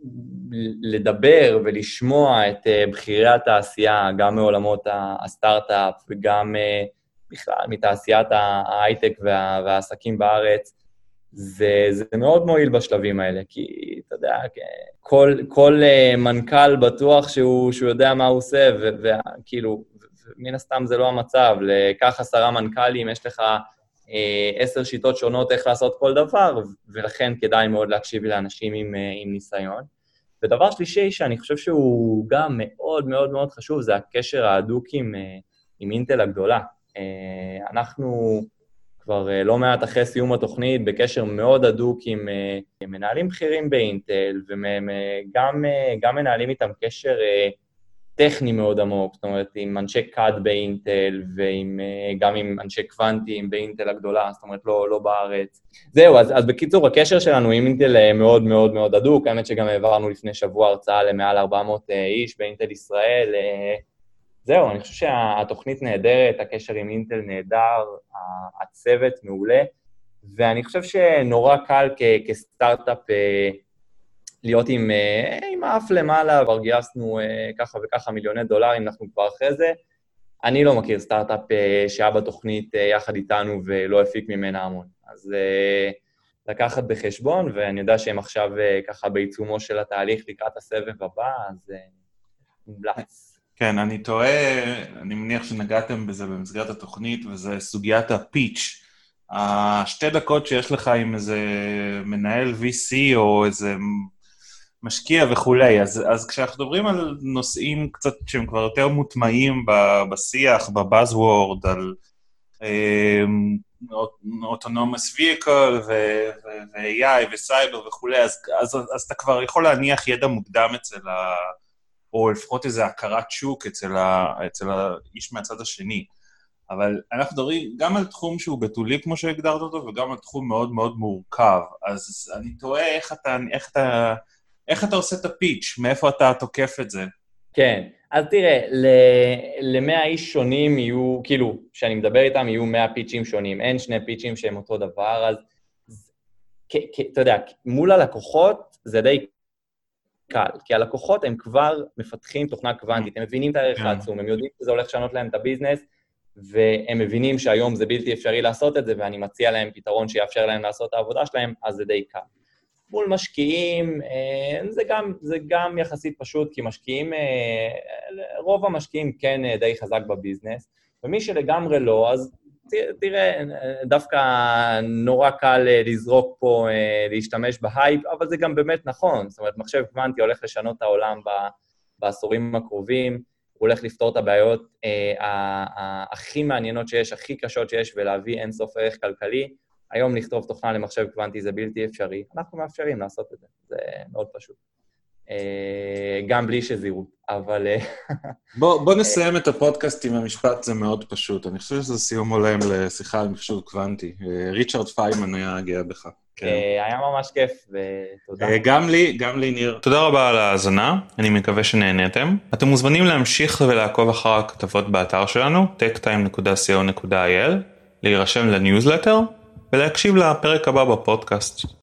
לדבר ולשמוע את אה, בכירי התעשייה, גם מעולמות הסטארט-אפ וגם אה, בכלל מתעשיית ההייטק וה, והעסקים בארץ, זה, זה מאוד מועיל בשלבים האלה, כי אתה יודע, כל, כל אה, מנכ"ל בטוח שהוא, שהוא יודע מה הוא עושה, וכאילו, מן הסתם זה לא המצב. לקח עשרה מנכ"לים, יש לך עשר שיטות שונות איך לעשות כל דבר, ולכן כדאי מאוד להקשיב לאנשים עם, עם ניסיון. ודבר שלישי, שאני חושב שהוא גם מאוד מאוד מאוד חשוב, זה הקשר ההדוק עם, עם אינטל הגדולה. אנחנו כבר לא מעט אחרי סיום התוכנית בקשר מאוד הדוק עם מנהלים בכירים באינטל, וגם מנהלים איתם קשר טכני מאוד עמוק, זאת אומרת, עם אנשי קאד באינטל וגם אה, עם אנשי קוונטים באינטל הגדולה, זאת אומרת, לא, לא בארץ. זהו, אז, אז בקיצור, הקשר שלנו עם אינטל אה, מאוד מאוד מאוד הדוק, האמת שגם העברנו לפני שבוע הרצאה למעל 400 אה, איש באינטל ישראל. זהו, אני חושב שהתוכנית נהדרת, הקשר עם אינטל נהדר, הצוות מעולה, ואני חושב שנורא קל כ- כסטארט-אפ להיות עם, אה, עם האף למעלה, כבר גייסנו אה, ככה וככה מיליוני דולרים, אנחנו כבר אחרי זה. אני לא מכיר סטארט-אפ אה, שהיה בתוכנית יחד איתנו ולא הפיק ממנה המון. אז לקחת בחשבון, ואני יודע שהם עכשיו ככה בעיצומו של התהליך לקראת הסבב הבא, אז מומלץ. כן, אני טועה, אני מניח שנגעתם בזה במסגרת התוכנית, וזה סוגיית הפיץ'. השתי דקות שיש לך עם איזה מנהל VC או איזה משקיע וכולי. אז, אז כשאנחנו מדברים על נושאים קצת שהם כבר יותר מוטמעים בשיח, בבאזוורד, על אוטונומוס ויקל ו-AI וסייבר וכולי, אז, אז, אז אתה כבר יכול להניח ידע מוקדם אצל ה... או לפחות איזו הכרת שוק אצל, ה, אצל האיש מהצד השני. אבל אנחנו מדברים גם על תחום שהוא בתולי, כמו שהגדרת אותו, וגם על תחום מאוד מאוד מורכב. אז אני תוהה איך אתה, איך אתה איך אתה עושה את הפיץ'? מאיפה אתה תוקף את זה? כן, אז תראה, ל-100 איש שונים יהיו, כאילו, כשאני מדבר איתם יהיו 100 פיצ'ים שונים, אין שני פיצ'ים שהם אותו דבר, אז אתה יודע, מול הלקוחות זה די קל, כי הלקוחות הם כבר מפתחים תוכנה קוונטית, הם מבינים את הערך כן. העצום, הם יודעים שזה הולך לשנות להם את הביזנס, והם מבינים שהיום זה בלתי אפשרי לעשות את זה, ואני מציע להם פתרון שיאפשר להם לעשות את העבודה שלהם, אז זה די קל. מול משקיעים, אה, זה גם, זה גם יחסית פשוט, כי משקיעים, אה, רוב המשקיעים כן אה, די חזק בביזנס, ומי שלגמרי לא, אז תראה, דווקא נורא קל לזרוק פה, להשתמש בהייפ, אבל זה גם באמת נכון. זאת אומרת, מחשב קוונטי הולך לשנות את העולם בעשורים הקרובים, הוא הולך לפתור את הבעיות הכי מעניינות שיש, הכי קשות שיש, ולהביא אינסוף ערך כלכלי. היום לכתוב תוכנה למחשב קוונטי זה בלתי אפשרי, אנחנו מאפשרים לעשות את זה, זה מאוד פשוט. אה, גם בלי שזירות, אבל... אה, [LAUGHS] בוא, בוא נסיים את הפודקאסט עם המשפט, זה מאוד פשוט. אני חושב שזה סיום הולם לשיחה על מחשוב קוונטי. אה, ריצ'רד פיינמן היה גאה בך. כן. היה ממש כיף, ותודה. גם לי, גם לי, ניר. תודה רבה על ההאזנה, אני מקווה שנהניתם. אתם מוזמנים להמשיך ולעקוב אחר הכתבות באתר שלנו, techtime.co.il, להירשם לניוזלטר ולהקשיב לפרק הבא בפודקאסט.